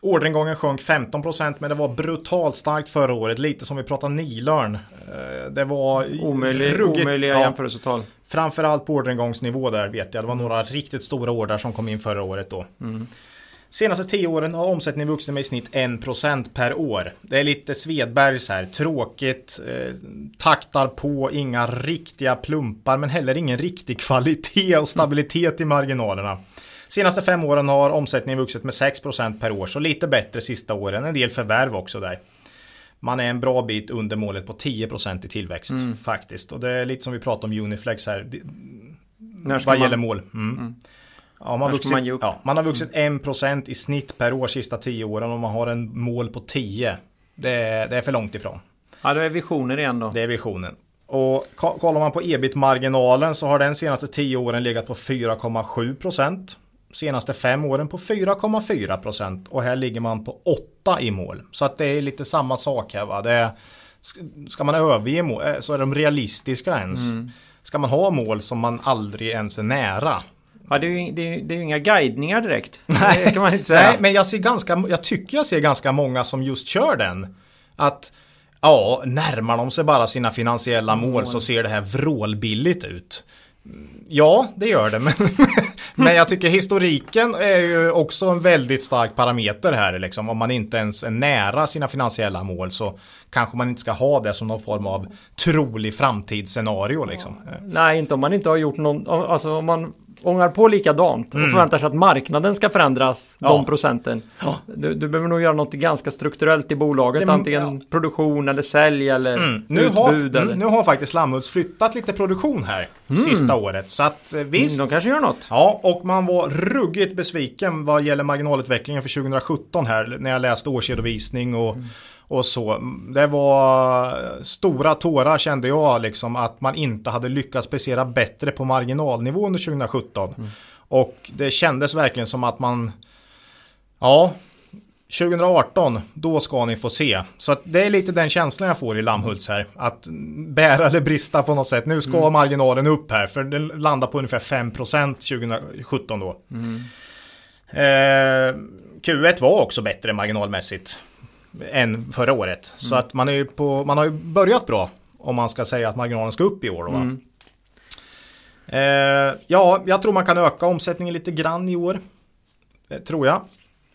Orderingången sjönk 15% men det var brutalt starkt förra året. Lite som vi pratade Nilörn. Eh, Det var
Omöjlig,
ruggigt-
omöjliga
ja,
jämförelsetal.
Framförallt på orderingångsnivå där vet jag. Det var några riktigt stora order som kom in förra året då. Senaste 10 åren har omsättningen vuxit med i snitt 1% per år. Det är lite Svedbergs här. Tråkigt, eh, taktar på, inga riktiga plumpar men heller ingen riktig kvalitet och stabilitet i marginalerna. Senaste fem åren har omsättningen vuxit med 6% per år, så lite bättre sista åren. En del förvärv också där. Man är en bra bit under målet på 10% i tillväxt faktiskt. Och det är lite som vi pratade om Uniflex här.
När
vad
man-
gäller mål. Mm. Ja, man, vuxit,
man
ja, man har vuxit 1% i snitt per år sista 10 åren och man har en mål på 10. Det är, det är för långt ifrån.
Ja, det är visioner igen då.
Det är visionen. Och ko- kollar man på ebit-marginalen så har den senaste 10 åren legat på 4,7%. Senaste 5 åren på 4,4% och här ligger man på 8 i mål. Så att det är lite samma sak här va. Det är, sk- ska man överge mål eh, så är de realistiska ens.
Mm.
Ska man ha mål som man aldrig ens är nära
Ja, det är ju det är, det är inga guidningar direkt. Säga.
Nej, men jag ser ganska, jag tycker jag ser ganska många som just kör den. Att ja, närmar de sig bara sina finansiella mål så ser det här vrålbilligt ut. Mm, Ja, det gör det. Men, men jag tycker historiken är ju också en väldigt stark parameter här. Liksom. Om man inte ens är nära sina finansiella mål så kanske man inte ska ha det som någon form av trolig framtidsscenario. Liksom.
Nej, inte om man inte har gjort någon... Alltså om man ångar på likadant och förväntar sig att marknaden ska förändras
Mm. Ja.
de procenten. Du, du behöver nog göra något ganska strukturellt i bolaget.
Det-
antingen produktion eller sälj eller
Mm. Nu,
utbud.
har,
eller...
mm, nu har faktiskt Lammhults flyttat lite produktion här sista året. Så att eh, visst.
Mm, De kanske gör något.
Ja, och man var ruggigt besviken vad gäller marginalutvecklingen för 2017 här när jag läste årsredovisning och, och så. Det var stora tårar kände jag liksom att man inte hade lyckats prestera bättre på marginalnivå under 2017. Och det kändes verkligen som att man, ja, 2018, då ska ni få se. Så det är lite den känslan jag får i Lammhults här. Att bära eller brista på något sätt. Nu ska marginalen upp här, för den landar på ungefär 5% 2017 då. Eh, Q1 var också bättre marginalmässigt än förra året. Så att man, är på, man har ju börjat bra om man ska säga att marginalen ska upp i år. Då, va? Eh, ja, jag tror man kan öka omsättningen lite grann i år. Eh, tror jag.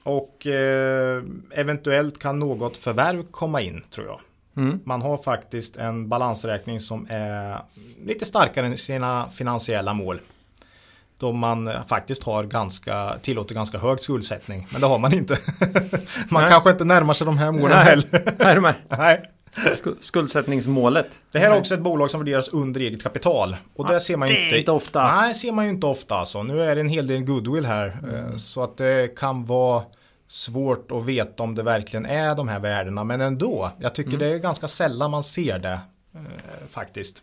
Och eh, eventuellt kan något förvärv komma in tror jag.
Mm.
Man har faktiskt en balansräkning som är lite starkare än sina finansiella mål. Då man eh, faktiskt har ganska, tillåter ganska hög skuldsättning. Men det har man inte. man
Nej.
kanske inte närmar sig de här målen
Nej.
heller. Nej.
Sku- Skuldsättningsmålet.
Det här är också ett bolag som värderas under eget kapital. Och det ser man ju inte,
inte ofta.
Nej, ser man ju inte ofta alltså. Nu är det en hel del goodwill här. eh, Så att det kan vara svårt att veta om det verkligen är de här värdena. Men ändå, jag tycker mm. det är ganska sällan man ser det eh, faktiskt.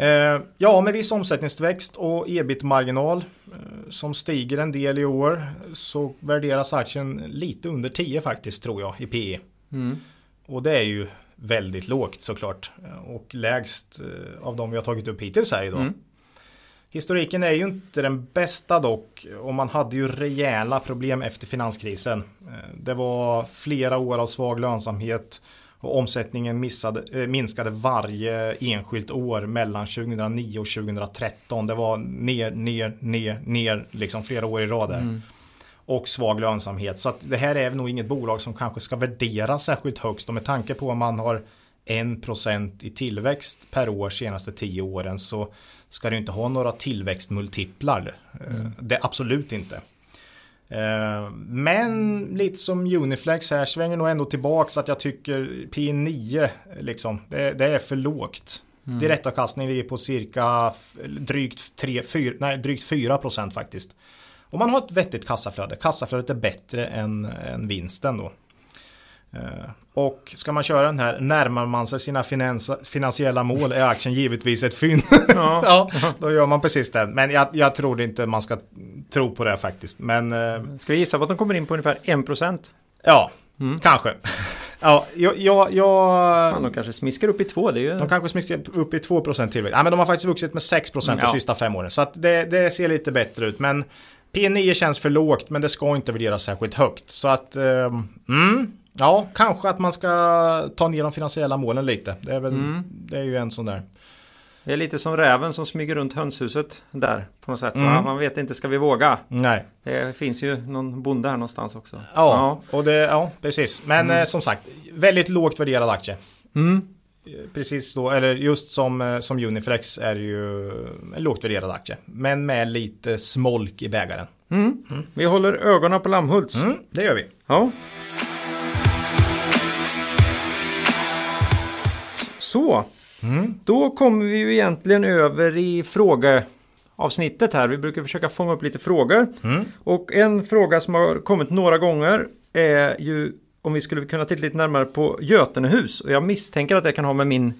Eh, ja, med viss omsättningstillväxt och ebit-marginal eh, som stiger en del i år så värderas aktien lite under 10 faktiskt tror jag i PE. Mm. Och det är ju väldigt lågt såklart och lägst eh, av de vi har tagit upp hittills här idag. Mm. Historiken är ju inte den bästa dock och man hade ju rejäla problem efter finanskrisen. Det var flera år av svag lönsamhet och omsättningen missade, äh, minskade varje enskilt år mellan 2009 och 2013. Det var ner, ner, ner, ner liksom flera år i rad Mm. Och svag lönsamhet. Så att det här är nog inget bolag som kanske ska värderas särskilt högst. Och med tanke på att man har 1% i tillväxt per år senaste 10 åren så ska det inte ha några tillväxtmultiplar. Mm. Det absolut inte. Eh, men lite som Uniflex här svänger nog ändå tillbaka så att jag tycker P9 liksom, det, det är för lågt. Mm. Direktavkastning ligger på cirka drygt, 3, 4, nej, drygt 4 procent faktiskt. Om man har ett vettigt kassaflöde, kassaflödet är bättre än, än vinsten då. Eh, och ska man köra den här, närmar man sig sina finans, finansiella mål är aktien givetvis ett fynd. Ja. ja, då gör man precis det. Men jag, jag, tror inte man ska tro på det faktiskt. Men, eh,
ska vi gissa på att de kommer in på ungefär 1%?
Ja, mm. kanske. Ja, jag, jag, jag...
de kanske smiskar upp i två. Det är ju...
De kanske smiskar upp i 2% tillväxt. Ja, men de har faktiskt vuxit med 6% mm, de sista fem åren. Så att det, det ser lite bättre ut. Men P9 känns för lågt, men det ska inte värderas särskilt högt. Så att, um, mm, Ja, kanske att man ska ta ner de finansiella målen lite. Det är, väl, mm. det är ju en sån där.
Det är lite som räven som smyger runt hönshuset där på något sätt. Mm. Man vet inte, ska vi våga?
Nej.
Det finns ju någon bonde här någonstans också. Ja,
ja. Och det, ja precis. Men mm. eh, som sagt, väldigt lågt värderad aktie. Mm. Precis då, eller just som, eh, som Uniflex är ju en lågt värderad aktie. Men med lite smolk i bägaren.
Mm. Mm. Vi håller ögonen på Lammhults.
Mm, det gör vi.
Ja. Så, mm. då kommer vi ju egentligen över i frågeavsnittet här. Vi brukar försöka fånga upp lite frågor. Mm. Och en fråga som har kommit några gånger är ju om vi skulle kunna titta lite närmare på Götenehus. Och jag misstänker att det kan ha med min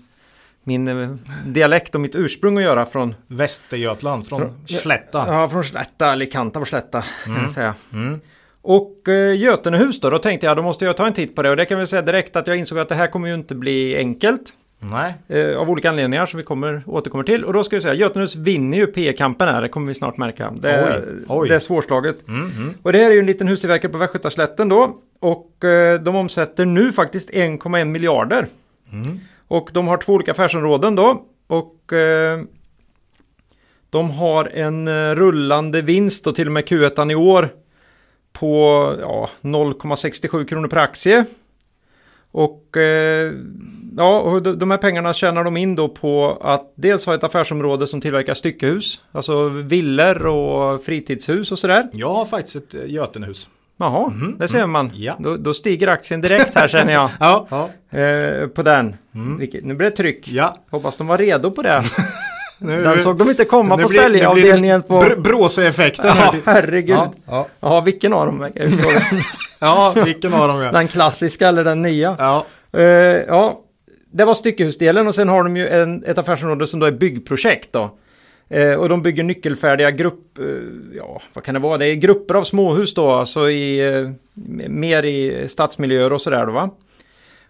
min eh, dialekt och mitt ursprung att göra från
Västergötland, från, från Slätta.
Ja, från Slätta, eller Kanta på Slätta mm. kan säga. Mm. Och eh, Götenehus då, då tänkte jag då måste jag ta en titt på det och det kan vi säga direkt att jag insåg att det här kommer ju inte bli enkelt.
Nej.
Eh, av olika anledningar som vi kommer, återkommer till. Och då ska vi säga, Götenhus vinner ju P-kampen här, det kommer vi snart märka. Det, oj, oj. det är svårslaget. Mm, mm. Och det här är ju en liten hustillverkare på Västgötaslätten då. Och eh, de omsätter nu faktiskt 1,1 miljarder. Mm. Och de har två olika affärsområden då. Och eh, de har en eh, rullande vinst och till och med Q1 i år på ja, 0,67 kronor per aktie. Och eh, ja, de här pengarna tjänar de in då på att dels ha ett affärsområde som tillverkar styckehus, alltså villor och fritidshus och sådär.
Jag har faktiskt ett eh, Götenhus.
Jaha, mm, det ser mm, man. Ja. Då, då, stiger aktien direkt här känner jag. ja, ja. Eh, på den. Mm. Vilket, nu blir det tryck. Ja. Hoppas de var redo på det. Nu, Den såg de inte komma på säljavdelningen på...
Br Bråse-effekten.
Ja, herregud. Ja, ja. Jaha, vilken av dem?
ja, vilken av dem ja.
Den klassiska eller den nya?
Ja.
Uh, ja, det var styckehusdelen och sen har de ju en, ett affärsområde som då är byggprojekt då. Uh, och de bygger nyckelfärdiga grupp, uh, ja vad kan det vara, det är grupper av småhus då, alltså i, mer i stadsmiljöer och sådär då va.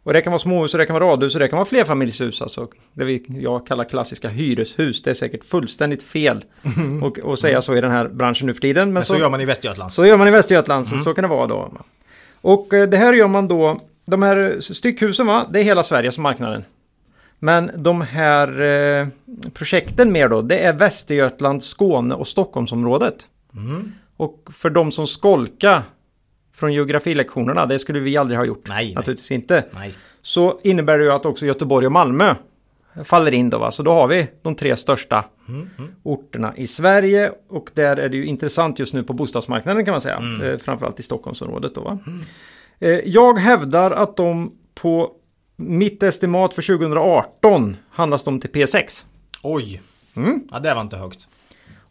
Och det kan vara småhus och det kan vara radhus och det kan vara flerfamiljshus. Alltså det vi, jag kallar klassiska hyreshus. Det är säkert fullständigt fel att säga så i den här branschen nu för tiden. Men,
men så, så, gör man i Västergötland.
Så gör man i Västergötland, mm. så, så kan det vara då. Och eh, det här gör man då, de här styckhusen va, det är hela Sverige som marknaden. Men de här eh, projekten mer då, det är Västergötland, Skåne och Stockholmsområdet. Mm. Och för de som skolkar från geografilektionerna, det skulle vi aldrig ha gjort.
Nej,
naturligtvis nej. inte.
Nej.
Så innebär det ju att också Göteborg och Malmö faller in då. Va? Så då har vi de tre största mm, mm. orterna i Sverige. Och där är det ju intressant just nu på bostadsmarknaden kan man säga. Mm. Eh, framförallt i Stockholmsområdet då. Va? Mm. Eh, jag hävdar att de på mitt estimat för 2018 handlas de till P6.
Oj, mm. ja det var inte högt.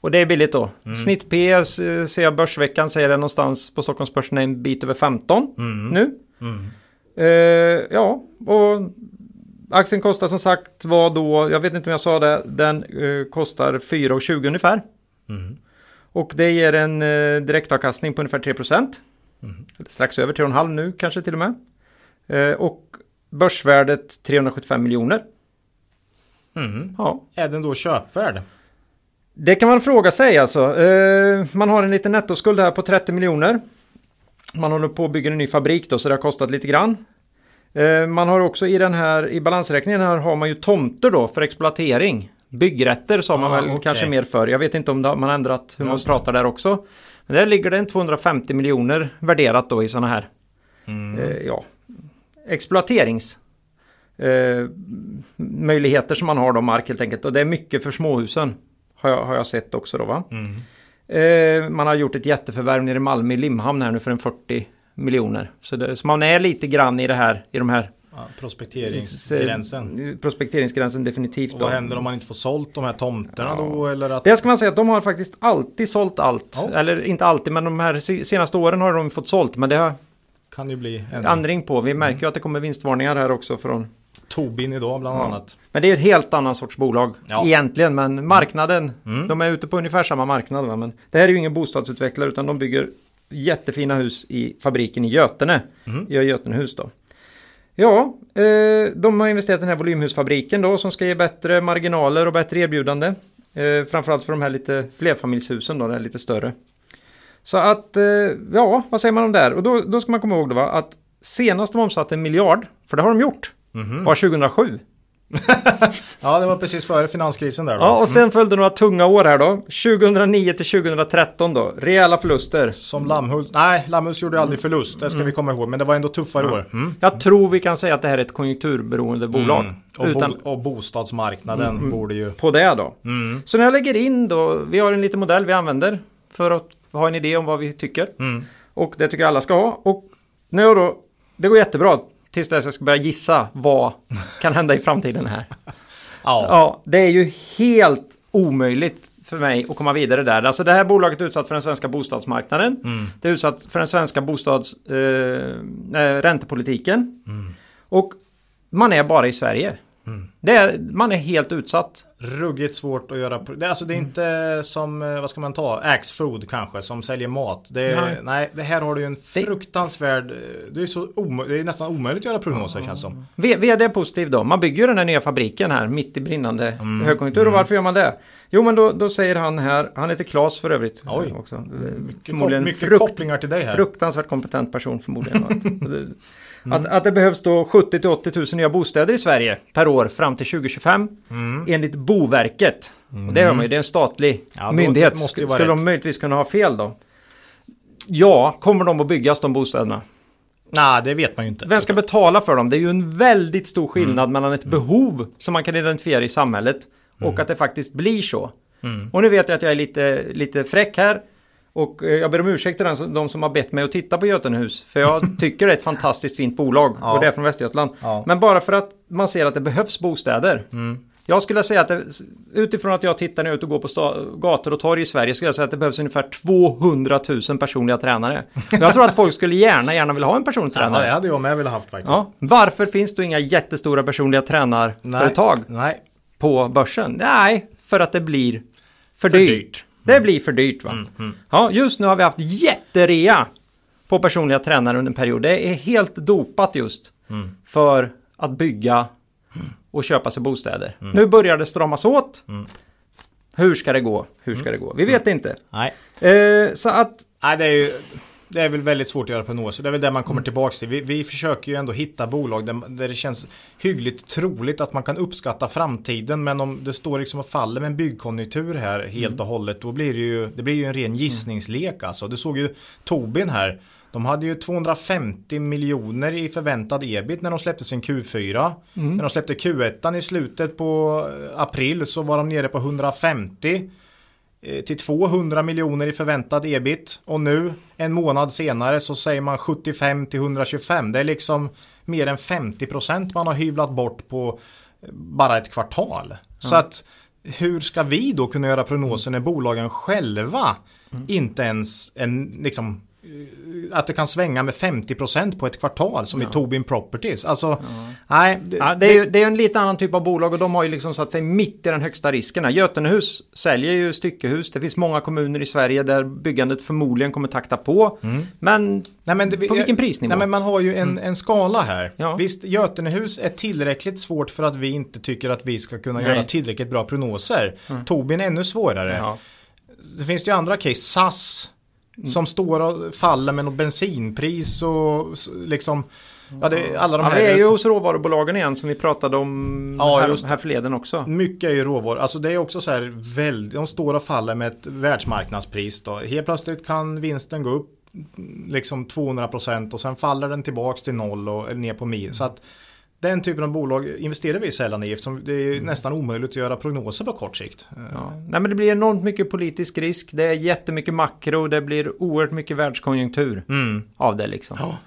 Och det är billigt då. Snitt P eh, ser jag Börsveckan säger det någonstans på Stockholmsbörsen är en bit över 15 nu. Eh, ja, och aktien kostar som sagt vad då, jag vet inte om jag sa det, den eh, kostar 4,20 ungefär. Och det ger en eh, direktavkastning på ungefär 3 procent. Eller Strax över 3,5 nu kanske till och med. Eh, och börsvärdet 375 miljoner.
Mm.
Ja,
Är den då köpvärd?
det kan man fråga sig alltså. Eh, man har en liten nettoskuld här på 30 miljoner. Man håller på att bygga en ny fabrik då så det har kostat lite grann. Eh, man har också i den här i balansräkningen här har man ju tomter då för exploatering. Byggrätter sa man
Ah,
väl
okej.
kanske mer för. Jag vet inte om det- man har ändrat hur man
Just
pratar där också. Men där ligger det en 250 miljoner värderat då i sådana här
Mm.
eh, ja, exploaterings eh, möjligheter som man har då mark helt enkelt. Och det är mycket för småhusen. Har jag, har jag sett också då va.
Mm.
Eh, man har gjort ett jätteförvärv nere i Malmö i Limhamn här nu för en 40 miljoner. Så, det, så man är lite grann i det här, i de här
Ja, prospekteringsgränsen.
eh, prospekteringsgränsen definitivt
Och
då.
vad händer om man inte får sålt de här tomterna
Ja.
då? Eller att...
Det ska man säga att de har faktiskt alltid sålt allt.
Ja.
Eller inte alltid, men de här se- senaste åren har de fått sålt. Men det har
kan ju bli en
ändring på. Vi märker ju att det kommer vinstvarningar här också från
Tobin idag bland annat.
Men det är ett helt annan sorts bolag
Ja.
egentligen. Men marknaden,
Mm.
de är ute på ungefär samma marknad. Va? Men det här är ju ingen bostadsutvecklare utan de bygger jättefina hus i fabriken i Götene.
Mm.
Gör Götenehus då. Ja, eh, de har investerat i den här volymhusfabriken då som ska ge bättre marginaler och bättre erbjudande. Eh, framförallt för de här lite flerfamiljshusen då, det är lite större. Så att, eh, ja, vad säger man om det här? Och då, då ska man komma ihåg då va, att senast de omsatte en miljard, för det har de gjort,
Mhm.
var 2007.
Ja, det var precis före finanskrisen där då.
Ja, och sen följde några tunga år här då. 2009 till 2013 då. Rejäla förluster.
Som Lammhult. Nej, Lammhult gjorde aldrig förlust. Det ska vi komma ihåg. Men det var ändå tuffare år. Mm.
Jag tror vi kan säga att det här är ett konjunkturberoende bolag.
Mm. Och,
Utan
bo- och bostadsmarknaden borde ju...
på det då.
Mm.
Så när jag lägger in då, vi har en liten modell vi använder för att ha en idé om vad vi tycker.
Mm.
Och det tycker jag alla ska ha. Och nu då, det går jättebra tills dess jag ska börja gissa vad kan hända i framtiden här.
Ja.
Ja, det är ju helt omöjligt för mig att komma vidare där. Alltså det här bolaget är utsatt för den svenska bostadsmarknaden.
Mm.
Det är utsatt för den svenska bostads, eh, räntepolitiken. Och man är bara i Sverige. Det är, man är helt utsatt.
Ruggigt svårt att göra. Det, alltså, det är inte som, eh, vad ska man ta, Axfood kanske, som säljer mat. Det,
Nej.
nej. det här har du en fruktansvärd... eh, Det är, så omö- det är nästan omöjligt att göra prognoser känns som.
V- VD är positiv då. Man bygger ju den här nya fabriken här mitt i brinnande
Mm.
högkonjunktur. Och varför gör man det? Jo men då, då säger han här, han heter Claes för övrigt.
Oj.
eh, Också.
Mycket,
Förmodligen
mycket
frukt-
kopplingar till dig här.
Fruktansvärt kompetent person förmodligen. Att,
Mm.
att, att det behövs då 70 till 80 000 nya bostäder i Sverige per år fram till 2025.
Mm.
Enligt Boverket. Och det hör man ju, det är en statlig
Ja,
myndighet.
måste
Skulle de
rätt.
möjligtvis kunna ha fel då? Ja, kommer de att byggas de bostäderna?
Nej, det vet man ju inte.
Vem ska betala för dem? Det är ju en väldigt stor skillnad
Mm.
mellan ett behov som man kan identifiera i samhället och
Mm.
att det faktiskt blir så. Och nu vet jag att jag är lite, lite fräck här. Och eh, jag ber om ursäkt till den, de som har bett mig att titta på Götenhus. För jag tycker det är ett fantastiskt fint bolag.
Ja.
Och det är från Västergötland.
Ja. Mm.
Men bara för att man ser att det behövs bostäder. Jag skulle säga att det, utifrån att jag tittar nu ut och går på sta- gator och torg i Sverige. Skulle jag säga att det behövs ungefär 200 000 personliga tränare. Jag tror att folk skulle gärna, gärna vilja ha en personlig
Ja,
tränare.
det hade jag med velat haft faktiskt.
Ja, varför finns det inga jättestora personliga tränarföretag
Nej.
på börsen? Nej, för att det blir för,
För
dyrt.
dyrt.
Det blir för dyrt va? Ja, just nu har vi haft jätterea på personliga tränare under en period. Det är helt dopat just för att bygga och köpa sig bostäder. Nu börjar det stramas åt. Hur ska det gå? Hur ska det gå? Vi vet inte.
Nej.
Eh, så att
Nej, det är ju... Det är väl väldigt svårt att göra prognoser. Det är väl det man kommer tillbaka till. Vi, vi försöker ju ändå hitta bolag där, där det känns hyggligt troligt att man kan uppskatta framtiden. Men om det står liksom och faller med en byggkonjunktur här helt och hållet. Då blir det ju, det blir ju en ren gissningslek alltså. Du såg ju Tobin här. De hade ju 250 miljoner i förväntad ebit när de släppte sin Q4. När de släppte Q1 i slutet på april så var de nere på 150 eh, till 200 miljoner i förväntad ebit. Och nu, en månad senare, så säger man 75 till 125. Det är liksom mer än 50 procent man har hyvlat bort på eh, bara ett kvartal. Så att hur ska vi då kunna göra prognoser när bolagen själva
Mm.
inte ens en, liksom, eh, att det kan svänga med 50% på ett kvartal som i Tobin Properties. Alltså, nej. Det,
Ja, det är ju det är en lite annan typ av bolag och de har ju liksom satt sig mitt i den högsta risken. Götenehus säljer ju styckehus. Det finns många kommuner i Sverige där byggandet förmodligen kommer takta på. Men
Nej, men det,
På vilken prisnivå?
Nej, men man har ju en, en skala här.
Ja.
Visst, Götenehus är tillräckligt svårt för att vi inte tycker att vi ska kunna
Nej.
göra tillräckligt bra prognoser. Tobin är ännu svårare.
ja,
Det finns ju andra case, SAS. Som står och faller med något bensinpris och liksom Ja, det, alla de
ja,
här
vi är ju hos råvarubolagen igen som vi pratade om
Ja,
här, här förleden också.
Mycket är ju råvaror. Alltså det är också så här väldigt, de står och faller med ett världsmarknadspris då. Helt plötsligt kan vinsten gå upp liksom 200% och sen faller den tillbaks till noll och ner på minus. Så att den typen av bolag investerar vi sällan i eftersom det är nästan omöjligt att göra prognoser på kort sikt.
Ja. Nej, men det blir enormt mycket politisk risk. Det är jättemycket makro. Det blir oerhört mycket världskonjunktur
Mm.
av det liksom.
Ja.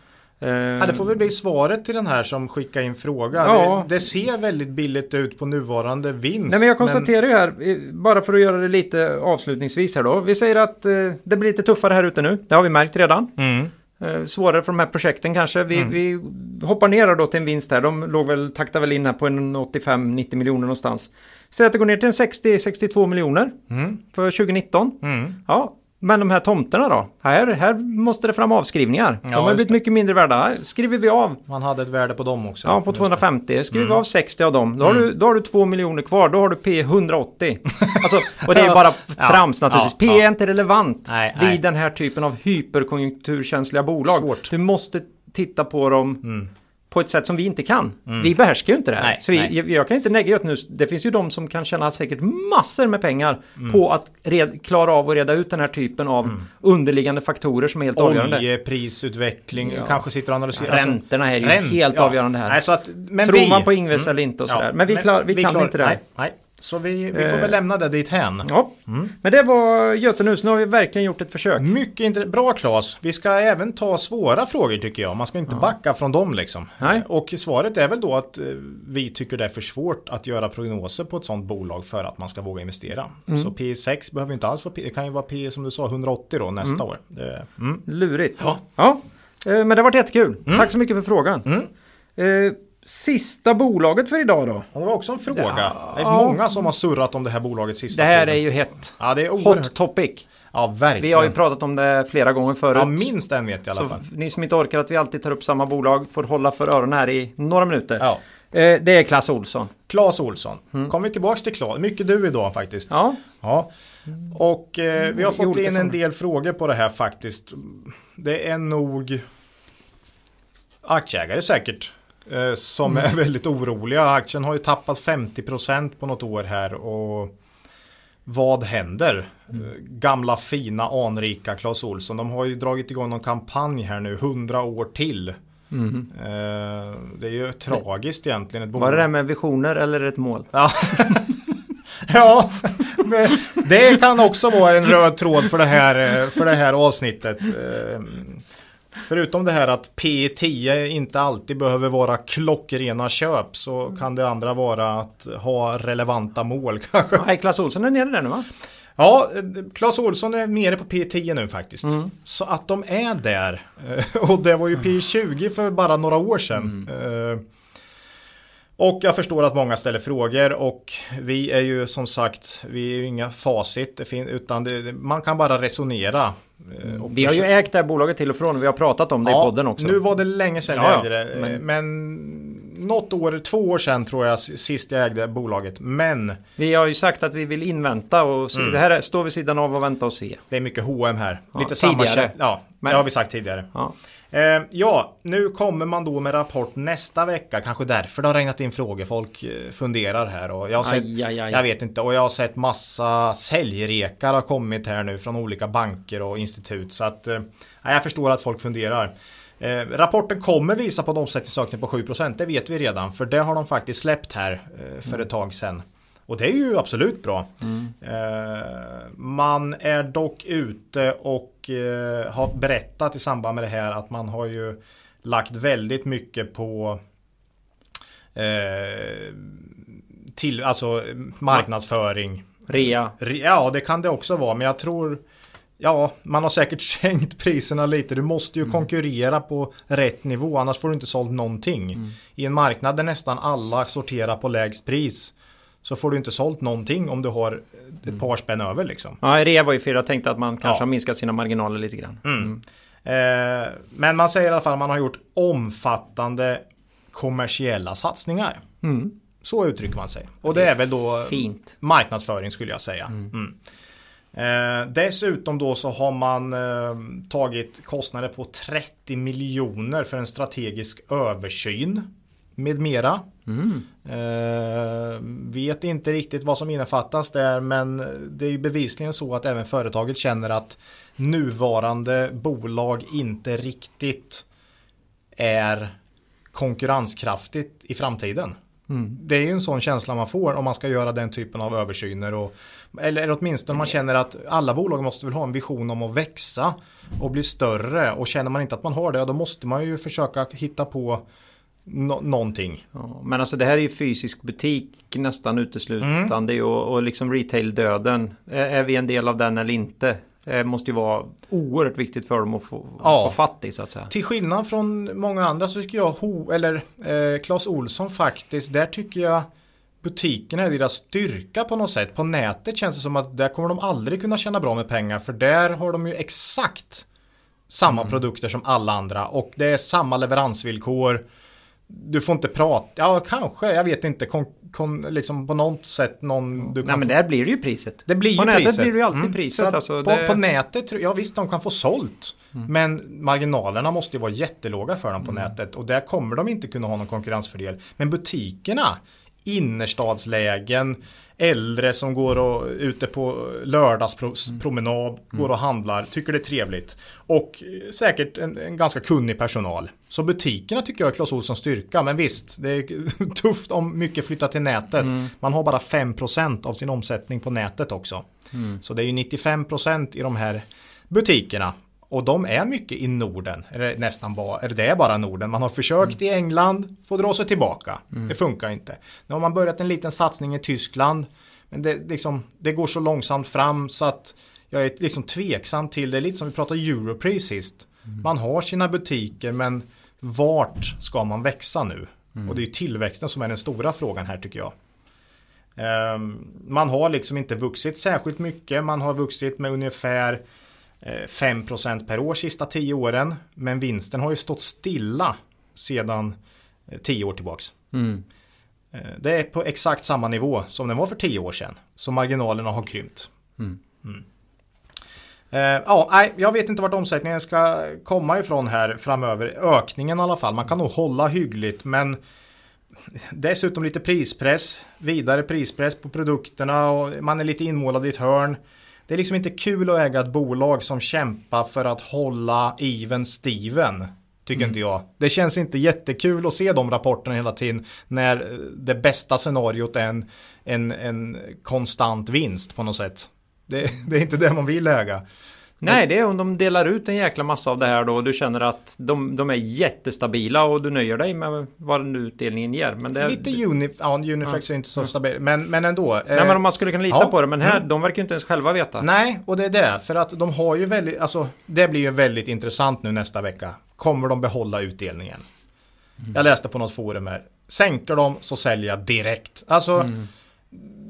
Eh,
Ja, det får väl bli svaret till den här som skickar in fråga.
Ja.
Det, det ser väldigt billigt ut på nuvarande vinst.
Nej men jag konstaterar ju här, bara för att göra det lite avslutningsvis här då. Vi säger att eh, det blir lite tuffare här ute nu. Det har vi märkt redan.
Mm.
Eh, svårare för de här projekten kanske. Vi, vi hoppar ner då till en vinst här. De låg väl, taktade väl in här på en 85-90 miljoner någonstans. Säg att det går ner till en 60-62 miljoner
Mm.
för 2019.
Mm.
Ja, men de här tomterna då? Här, här måste det fram avskrivningar.
Ja,
de har blivit
det.
mycket mindre värda. Här skriver vi av.
Man hade ett värde på dem också.
Ja, på
Just det.
250. Skriver
Mm.
vi av 60 av dem. Då har, du, då har du 2 miljoner kvar. Då har du P 180. Alltså, och det är bara
Ja,
trams naturligtvis.
ja,
P är inte relevant
Nej,
vid
nej.
den här typen av hyperkonjunkturkänsliga bolag.
Svårt.
Du måste titta på dem
Mm.
På ett sätt som vi inte kan. Vi behärskar ju inte det här.
Nej,
så vi,
nej.
jag, jag kan inte negga ut nu. Det finns ju de som kan tjäna säkert massor med pengar
Mm.
på att red, klara av att reda ut den här typen av underliggande faktorer som är helt avgörande.
Oljeprisutveckling,
Ja.
kanske sitter och analyserar. Alltså,
Räntorna är ju
Ränt-
helt
ja.
avgörande här.
Nej, att, men
Tror
vi,
man på Ingves eller inte och
Ja,
sådär. men vi, klar, vi, kan
klarar-
inte det.
Nej. Så vi, vi får
Eh.
väl lämna det dit hän.
Ja. Men det var Götenhus. Nu har vi verkligen gjort ett försök.
Mycket inter- bra Claes. Vi ska även ta svåra frågor tycker jag. Man ska inte backa från dem liksom.
Nej.
Och svaret är väl då att eh, vi tycker det är för svårt att göra prognoser på ett sådant bolag för att man ska våga investera.
Mm.
Så P6 behöver inte alls vara P. Det kan ju vara P som du sa 180 då nästa år. Det, mm.
Lurigt.
Ja.
Ja. Eh, Men det har varit jättekul. Tack så mycket för frågan.
Mm.
Eh, Sista bolaget för idag då.
Och det var också en fråga.
Ja.
Det är många som har surrat om det här bolaget sista
Det här är
tiden.
ju hett.
Ja, det är oerhört.
Hot topic.
Ja, verkligen.
Vi har ju pratat om det flera gånger förut.
Ja, minst en vet jag i alla
så
fall.
ni som inte orkar att vi alltid tar upp samma bolag får hålla för öronen här i några minuter.
Ja.
Eh, Det är Clas Olsson.
Claes Olsson. Kommer vi tillbaka till Claes. Mycket du idag faktiskt.
Ja,
Ja. Och eh, vi har
I
fått in en del frågor på det här faktiskt. Det är nog aktieägare säkert. Eh, som
Mm.
är väldigt oroliga. Aktien har ju tappat 50% på något år här. Och vad händer?
Mm.
Eh, Gamla fina anrika Clas Olsson. De har ju dragit igång någon kampanj här nu. 100 år till. Eh, det är ju tragiskt egentligen. Ett
Mm. var det det med visioner eller ett mål?
Ja. ja, det kan också vara en röd tråd för det här, för det här avsnittet. Förutom det här att P10 inte alltid behöver vara klockrena köp så kan det andra vara att ha relevanta mål kanske.
Nej, Clas Olsson är nere där nu va?
Ja, Claes Olsson är nere på P10 nu faktiskt. Så att de är där. Och det var ju P20 för bara några år sedan. Eh, Och jag förstår att många ställer frågor och vi är ju som sagt, vi är ju inga facit, utan det, man kan bara resonera. eh, och
Vi har ju ägt det här bolaget till och från. Vi har pratat om det i podden också.
Nu var det länge sedan
Ja,
jag
ja,
ägde det.
men-
Men... men något år, två år sedan tror jag sist jag ägde bolaget. Men
Vi har ju sagt att vi vill invänta och se.
Mm.
Det här är, står vid sidan av och vänta och se.
det är mycket H&M här.
Ja,
Lite samma
tidigare.
Ja,
Men-
det har vi sagt tidigare.
Ja.
Eh, ja, nu kommer man då med rapport nästa vecka. Kanske därför det har regnat in frågor. Folk eh, funderar här. Och jag, har sett,
Aj, aj, aj.
jag vet inte. Och jag har sett massa säljrekar har kommit här nu från olika banker och institut. Så att eh, ja, jag förstår att folk funderar. Eh, rapporten kommer visa på en omsättningsökning på 7%. Det vet vi redan. För det har de faktiskt släppt här eh, för ett tag sedan. Och det är ju absolut bra. Eh, man är dock ute och eh, har berättat i samband med det här att man har ju lagt väldigt mycket på eh, till, alltså marknadsföring.
Rea.
Ja, det kan det också vara, men jag tror Ja, man har säkert sänkt priserna lite. Du måste ju mm. konkurrera på rätt nivå, annars får du inte sålt någonting. Mm. I en marknad där nästan alla sorterar på lägst pris så får du inte sålt någonting om du har ett mm. par spänn över liksom.
Ja, rea var ju fel. Jag tänkte att man kanske ja. har minskat sina marginaler lite grann. Mm.
Mm. Eh, men man säger i alla fall att man har gjort omfattande kommersiella satsningar. Mm. Så uttrycker man sig. Och det är väl då
Fint.
marknadsföring skulle jag säga. Eh, dessutom då så har man eh, tagit kostnader på 30 miljoner för en strategisk översyn med mera. Mm. Eh, vet inte riktigt vad som innefattas där men det är ju bevisligen så att även företaget känner att nuvarande bolag inte riktigt är konkurrenskraftigt i framtiden. Mm. Det är ju en sån känsla man får om man ska göra den typen av översyner. Och, eller åtminstone man känner att alla bolag måste väl ha en vision om att växa och bli större. Och känner man inte att man har det, då måste man ju försöka hitta på no någonting.
Ja, men alltså det här är ju fysisk butik nästan uteslutande mm. och, och liksom retail-döden. Är, är vi en del av den eller inte? Det måste ju vara oerhört viktigt för dem att få, ja. få fatt i så att säga.
Till skillnad från många andra så tycker jag, Ho, eller eh, Clas Olsson faktiskt, där tycker jag butikerna är deras styrka på något sätt. På nätet känns det som att där kommer de aldrig kunna tjäna bra med pengar för där har de ju exakt samma mm. produkter som alla andra och det är samma leveransvillkor du får inte prata, ja kanske, jag vet inte, kon, kon, liksom på något sätt någon...
Du kan Nej men där blir det ju priset.
Det blir
på
ju
nätet
priset.
blir det ju alltid mm. priset. Alltså,
på, det... på, nätet, ja visst de kan få sålt. Mm. Men marginalerna måste ju vara jättelåga för dem på mm. nätet. Och där kommer de inte kunna ha någon konkurrensfördel. Men butikerna, innerstadslägen, äldre som går och ute på lördagspromenad, mm. går och handlar, tycker det är trevligt. Och säkert en, en, ganska kunnig personal. Så butikerna tycker jag är Clas Ohlsons styrka, men visst, det är tufft om mycket flyttar till nätet. Mm. Man har bara 5% av sin omsättning på nätet också. Mm. Så det är ju 95% i de här butikerna. Och de är mycket i Norden, eller nästan bara, eller det är bara Norden. Man har försökt mm. i England, får dra sig tillbaka. Mm. Det funkar inte. Nu har man börjat en liten satsning i Tyskland. Men det, liksom, det går så långsamt fram så att jag är liksom tveksam till det. Lite som vi pratade Europris sist. Mm. Man har sina butiker men vart ska man växa nu? Mm. Och det är tillväxten som är den stora frågan här tycker jag. Um, man har liksom inte vuxit särskilt mycket. Man har vuxit med ungefär 5% eh, per år sista 10 åren. Men vinsten har ju stått stilla sedan 10 eh, år tillbaks. Mm. Eh, det är på exakt samma nivå som den var för 10 år sedan. Så marginalerna har krympt. Mm. Mm. Ja, nej, jag vet inte vart omsättningen ska komma ifrån här framöver. Ökningen i alla fall. Man kan nog hålla hyggligt men dessutom lite prispress. Vidare prispress på produkterna och man är lite inmålad i ett hörn det är liksom inte kul att äga ett bolag som kämpar för att hålla even Steven. Tycker mm. inte jag. Det känns inte jättekul att se de rapporterna hela tiden när det bästa scenariot är en, en, en konstant vinst på något sätt. Det, det är inte det man vill äga.
Nej, det är om de delar ut en jäkla massa av det här då och du känner att de, de är jättestabila och du nöjer dig med vad nu utdelningen ger. Men det,
Lite Unif ja, Uniflex ja. är inte så stabil, men, men ändå.
Nej, men om man skulle kunna lita ja. på det, men här, mm. de verkar ju inte ens själva veta.
Nej, och det är det, för att de har ju väldigt, alltså det blir ju väldigt intressant nu nästa vecka. Kommer de behålla utdelningen? Mm. Jag läste på något forum här. Sänker de så säljer jag direkt. Alltså mm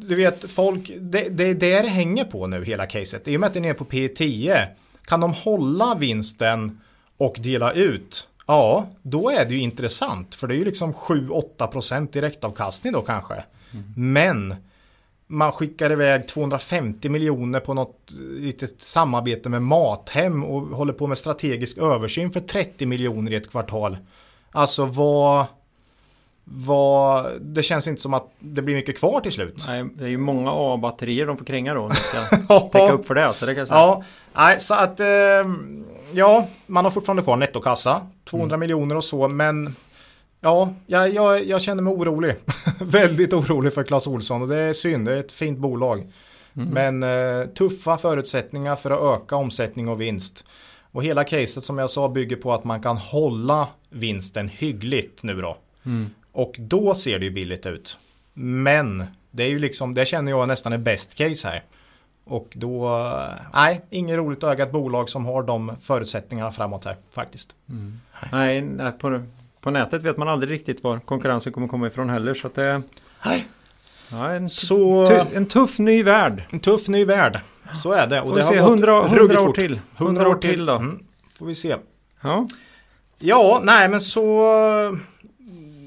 du vet, folk, det, det är det det hänger på nu hela caset. I och med att det är nere på P10, kan de hålla vinsten och dela ut, ja, då är det ju intressant. För det är ju liksom 7-8% direktavkastning då kanske. Mm. Men man skickar iväg 250 miljoner på något litet samarbete med Mathem och håller på med strategisk översyn för 30 miljoner i ett kvartal. Alltså vad vad, det känns inte som att det blir mycket kvar till slut.
Nej, det är ju många A-batterier de får kränga då. Om de ska täcka upp för det. Så det kan jag säga.
Ja, nej, så att eh, ja, man har fortfarande kvar nettokassa. 200 mm. miljoner och så, men ja, jag, jag, jag känner mig orolig. Väldigt orolig för Clas Olsson och det är synd. Det är ett fint bolag. Mm. Men eh, tuffa förutsättningar för att öka omsättning och vinst. Och hela caset som jag sa bygger på att man kan hålla vinsten hyggligt nu då. Mm. Och då ser det ju billigt ut. Men Det är ju liksom, det känner jag nästan är best case här. Och då, nej, inget roligt ett bolag som har de förutsättningarna framåt här faktiskt.
Mm. Nej, nej på, på nätet vet man aldrig riktigt var konkurrensen kommer komma ifrån heller. Så att det,
nej.
Ja, en, Så, en tuff ny värld.
En tuff ny värld. Så är det.
Och Får det har se, 100, 100 år till. 100 år till då.
Mm. Får vi se.
Ja.
Ja, nej men så...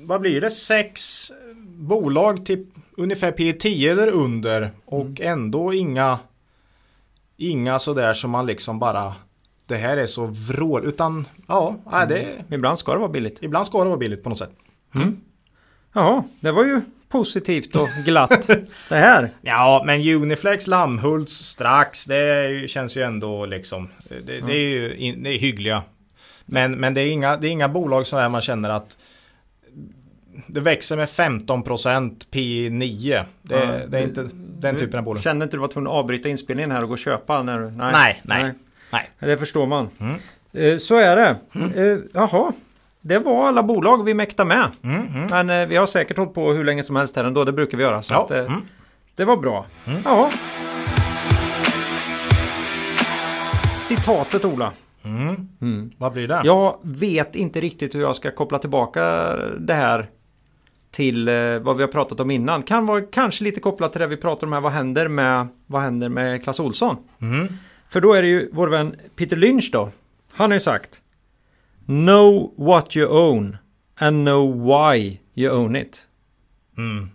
Vad blir det? Sex bolag till ungefär P10 eller under. Och mm. ändå inga... Inga sådär som man liksom bara... Det här är så vrål. Utan ja, nej, det... Mm.
Ibland ska det vara billigt.
Ibland ska det vara billigt på något sätt. Mm.
Ja, det var ju positivt och glatt det här.
Ja, men Uniflex, Lammhults strax, det känns ju ändå liksom, det, det är ju det är hyggliga. Men, men det, är inga, det är inga bolag som man känner att det växer med 15% P9. Det, ja, det är inte den typen av bolag.
Kände inte du var tvungen att avbryta inspelningen här och gå och köpa? När,
nej, nej, nej, nej.
Det förstår man. Mm. Eh, så är det. Mm. Eh, jaha, det var alla bolag vi mäktade med. Mm, mm. Men eh, vi har säkert hållit på hur länge som helst här ändå. Det brukar vi göra. Så
ja,
att, mm. Det var bra. Mm. Ja. Citatet Ola.
Mm. Mm. Vad blir det?
Jag vet inte riktigt hur jag ska koppla tillbaka det här till eh, vad vi har pratat om innan. Kan vara kanske lite kopplat till det vi pratar om här. Vad händer med, vad händer med Clas Olsson?
Mm.
För då är det ju vår vän Peter Lynch då. Han har ju sagt Know what you own and know why you own it.
Mm.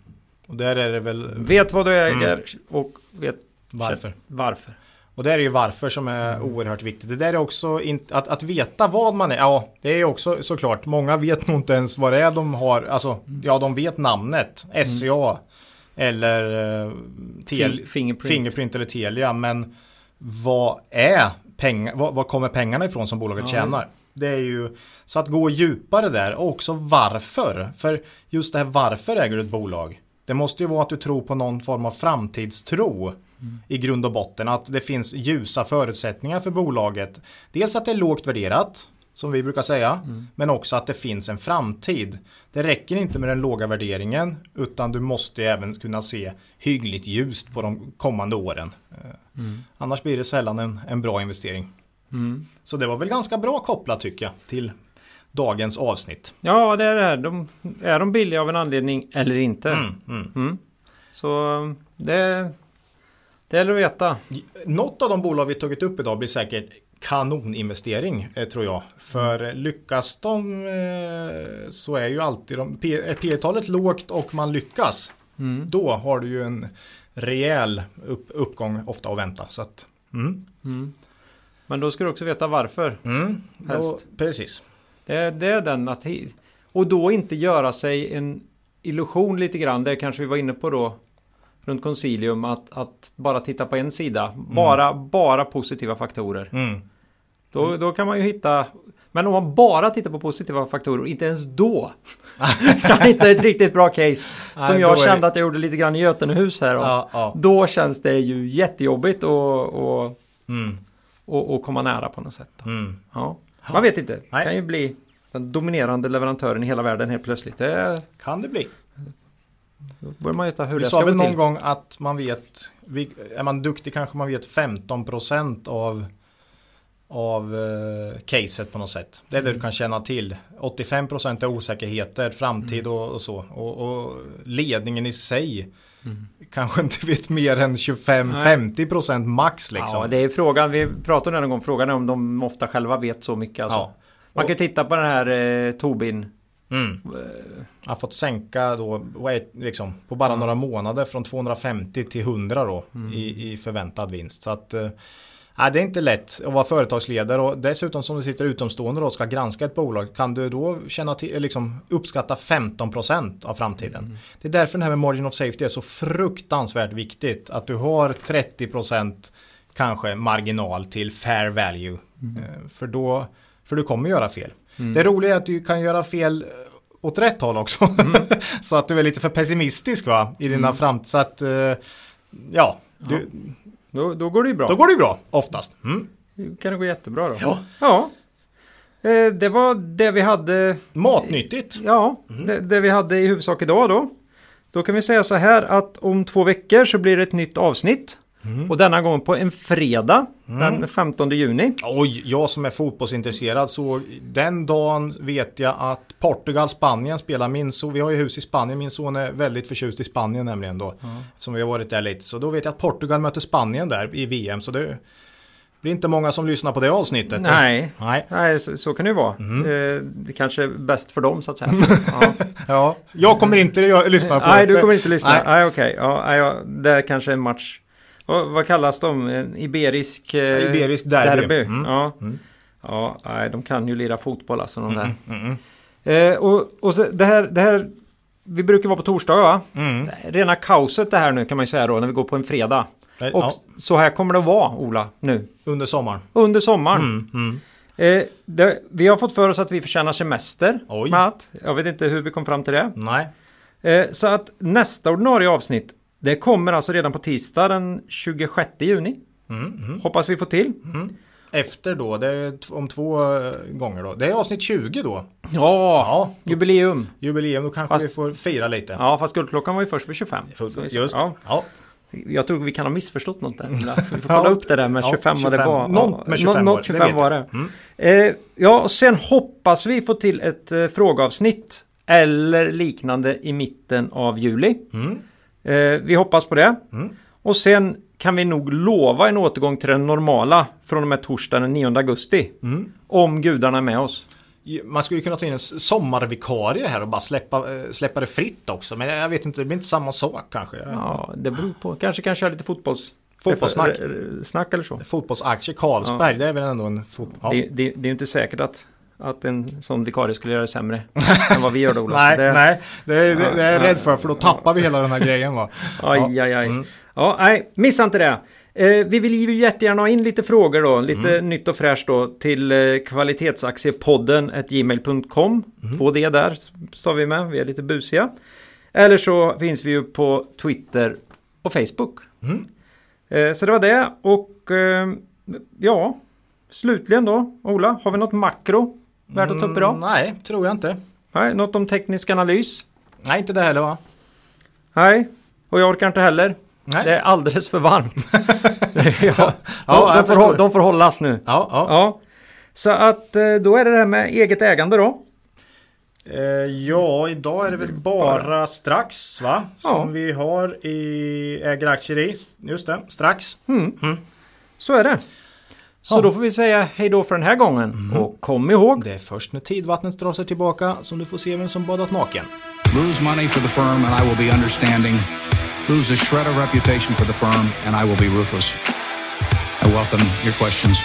Och där är det väl...
Vet vad du äger mm. och vet
varför.
varför.
Och det är ju varför som är mm. oerhört viktigt. Det där är också inte, att, att veta vad man är. Ja, det är också såklart. Många vet nog inte ens vad det är de har. Alltså, mm. ja, de vet namnet. SCA. Mm. Eller uh, tel,
fingerprint.
fingerprint eller Telia. Men vad är pengar? Vad, vad kommer pengarna ifrån som bolaget ja. tjänar? Det är ju så att gå djupare där och också varför. För just det här varför äger du ett bolag. Det måste ju vara att du tror på någon form av framtidstro mm. i grund och botten. Att det finns ljusa förutsättningar för bolaget. Dels att det är lågt värderat som vi brukar säga. Mm. Men också att det finns en framtid. Det räcker inte med den låga värderingen utan du måste även kunna se hyggligt ljust på de kommande åren. Mm. Annars blir det sällan en, en bra investering.
Mm.
Så det var väl ganska bra kopplat tycker jag till dagens avsnitt.
Ja, det är det. De, är de billiga av en anledning eller inte?
Mm, mm.
mm. Så det, det gäller att veta.
Något av de bolag vi tagit upp idag blir säkert kanoninvestering eh, tror jag. För lyckas de eh, så är ju alltid de, P talet lågt och man lyckas.
Mm.
Då har du ju en rejäl upp, uppgång ofta att vänta. Så att, mm.
Mm. Men då ska du också veta varför.
Mm, då, precis.
Det, det är den att... Och då inte göra sig en illusion lite grann. Det kanske vi var inne på då. Runt Concilium. Att, att bara titta på en sida. Mm. Bara, bara positiva faktorer.
Mm.
Då, då kan man ju hitta... Men om man bara tittar på positiva faktorer, inte ens då kan hitta ett riktigt bra case. Som Nej, jag kände att jag gjorde lite grann i Götenehus här.
Ja, ja.
Då känns det ju jättejobbigt och, och
mm
och, och komma nära på något sätt.
Mm.
Ja. Man vet inte. Det kan ju bli den dominerande leverantören i hela världen helt plötsligt. Det
kan det bli.
Då man veta hur
Vi
det
ska gå till. Vi sa väl någon gång att man vet, är man duktig kanske man vet 15% av av uh, caset på något sätt. Det är det mm. du kan känna till. 85% är osäkerheter, framtid mm. och, och, så. Och, och, ledningen i sig mm. kanske inte vet mer än 25-50% max liksom.
Ja, det är frågan. Vi pratade någon gång. Frågan är om de ofta själva vet så mycket. Alltså. Ja. Man kan titta på den här eh, Tobin.
Mm. Eh. Har fått sänka då liksom, på bara några månader från 250 till 100 då mm. i, i förväntad vinst. Så att eh, Nej, det är inte lätt att vara företagsledare och dessutom som du sitter utomstående och ska granska ett bolag kan du då känna till, liksom uppskatta 15% av framtiden. Mm. Det är därför den här med margin of safety är så fruktansvärt viktigt. Att du har 30% kanske marginal till fair value. Mm. Eh, för, då, för du kommer göra fel. Mm. Det roliga är att du kan göra fel åt rätt håll också. Mm. så att du är lite för pessimistisk va? i dina mm. framtid. Så att eh, ja, du,
då, då går det ju bra.
Då går det ju bra, oftast. Mm.
kan det gå jättebra då.
Ja.
ja. Eh, det var det vi hade.
Matnyttigt.
Ja, mm. det, det, vi hade i huvudsak idag då. Då kan vi säga så här att om två veckor så blir det ett nytt avsnitt. Och denna gång på en fredag den 15 juni.
Oj, jag som är fotbollsintresserad så den dagen vet jag att Portugal-Spanien spelar. Min son, vi har ju hus i Spanien, min son är väldigt förtjust i Spanien nämligen då. Som vi har varit där lite. Så då vet jag att Portugal möter Spanien där i VM. Så det blir inte många som lyssnar på det avsnittet.
Nej,
Nej.
Nej så, så kan det ju vara. Eh, det kanske är bäst för dem så att säga. ja.
Ja, jag kommer inte lyssna på
Nej,
det.
du kommer inte lyssna.
Nej.
Nej, okej. Ja, nej, ja, det är kanske en match. Vad, kallas de? En iberisk... Eh,
Iberisk derby. Mm.
Ja. ja, nej, de kan ju lira fotboll alltså de där.
mm,
Eh, och och så, det, här, det här... Vi brukar vara på torsdagar va?
Mm.
Rena kaoset det här nu kan man ju säga då när vi går på en fredag.
Eh,
Och
ja.
så här kommer det att vara Ola nu.
Under sommaren.
Under sommaren.
Mm,
Eh, det, vi har fått för oss att vi förtjänar semester.
Oj.
Matt. Jag vet inte hur vi kom fram till det.
Nej.
Eh, så att nästa ordinarie avsnitt det kommer alltså redan på tisdag den 26 juni.
Mm,
Hoppas vi får till.
Efter då, det är om två eh, gånger då. Det är avsnitt 20 då.
Ja,
Ja,
jubileum.
jubileum. Då kanske
Fast-
vi får fira lite.
Ja, fast guldklockan var ju först vid 25.
Fullt-
Så vi-
Just.
Ja,
Ja.
jag tror vi kan ha missförstått något där. Vi får
Ja.
kolla upp det där med
Ja,
25 vad det
25.
var.
Något med 25
nå-
var
något
det, det
25
vet
var det. Eh, ja, och sen hoppas vi få till ett eh, frågeavsnitt eller liknande i mitten av juli.
Mm.
Eh, vi hoppas på det. Och sen kan vi nog lova en återgång till den normala från och med torsdagen den 9 augusti.
Mm.
Om gudarna är med oss.
Man skulle kunna ta in en sommarvikarie här och bara släppa, eh, släppa det fritt också. Men jag vet inte, det blir inte samma sak kanske.
Ja, det beror på. Kanske kan köra lite fotbolls...
Fotbollssnack.
eh, eh, Snack eller så.
Fotbollsaktie Karlsberg, det är väl ändå en fot... Ja.
Det, det, det är inte säkert att, att en sån vikarie skulle göra det sämre än vad vi gör då Ola.
Nej,
det,
nej, det är, det, det är jag
Ja.
rädd för, för då tappar vi hela den här grejen va.
Aj, aj, aj.
Mm.
Ja, nej, missa inte det. Eh, vi vill ju jättegärna ha in lite frågor då, lite
Mm.
nytt och fräscht då till eh, kvalitetsaktiepodden gmail.com.
Mm.
Få det där, står vi med, vi är lite busiga. Eller så finns vi ju på Twitter och Facebook.
Mm.
Eh, så det var det och eh, ja, slutligen då, Ola, har vi något makro värt att ta upp idag?
Mm, nej, tror jag inte.
Nej, något om teknisk analys?
Nej, inte det heller va?
Nej, och jag orkar inte heller.
Nej.
Det är alldeles för varmt. ja,
Ja,
de, de, får, de får hållas nu.
Ja, ja.
Ja. Så att eh, då är det det här med eget ägande då.
Eh, ja, idag är det väl bara strax va? Som
Ja.
vi har i äger aktier i. Just det, strax.
Så är det. Så
Ja.
då får vi säga hej då för den här gången. Och kom ihåg.
Det är först när tidvattnet drar sig tillbaka som du får se vem som badat naken.
Lose money for the firm and I will be understanding. Lose a shred of reputation for the firm and I will be ruthless. I welcome your questions.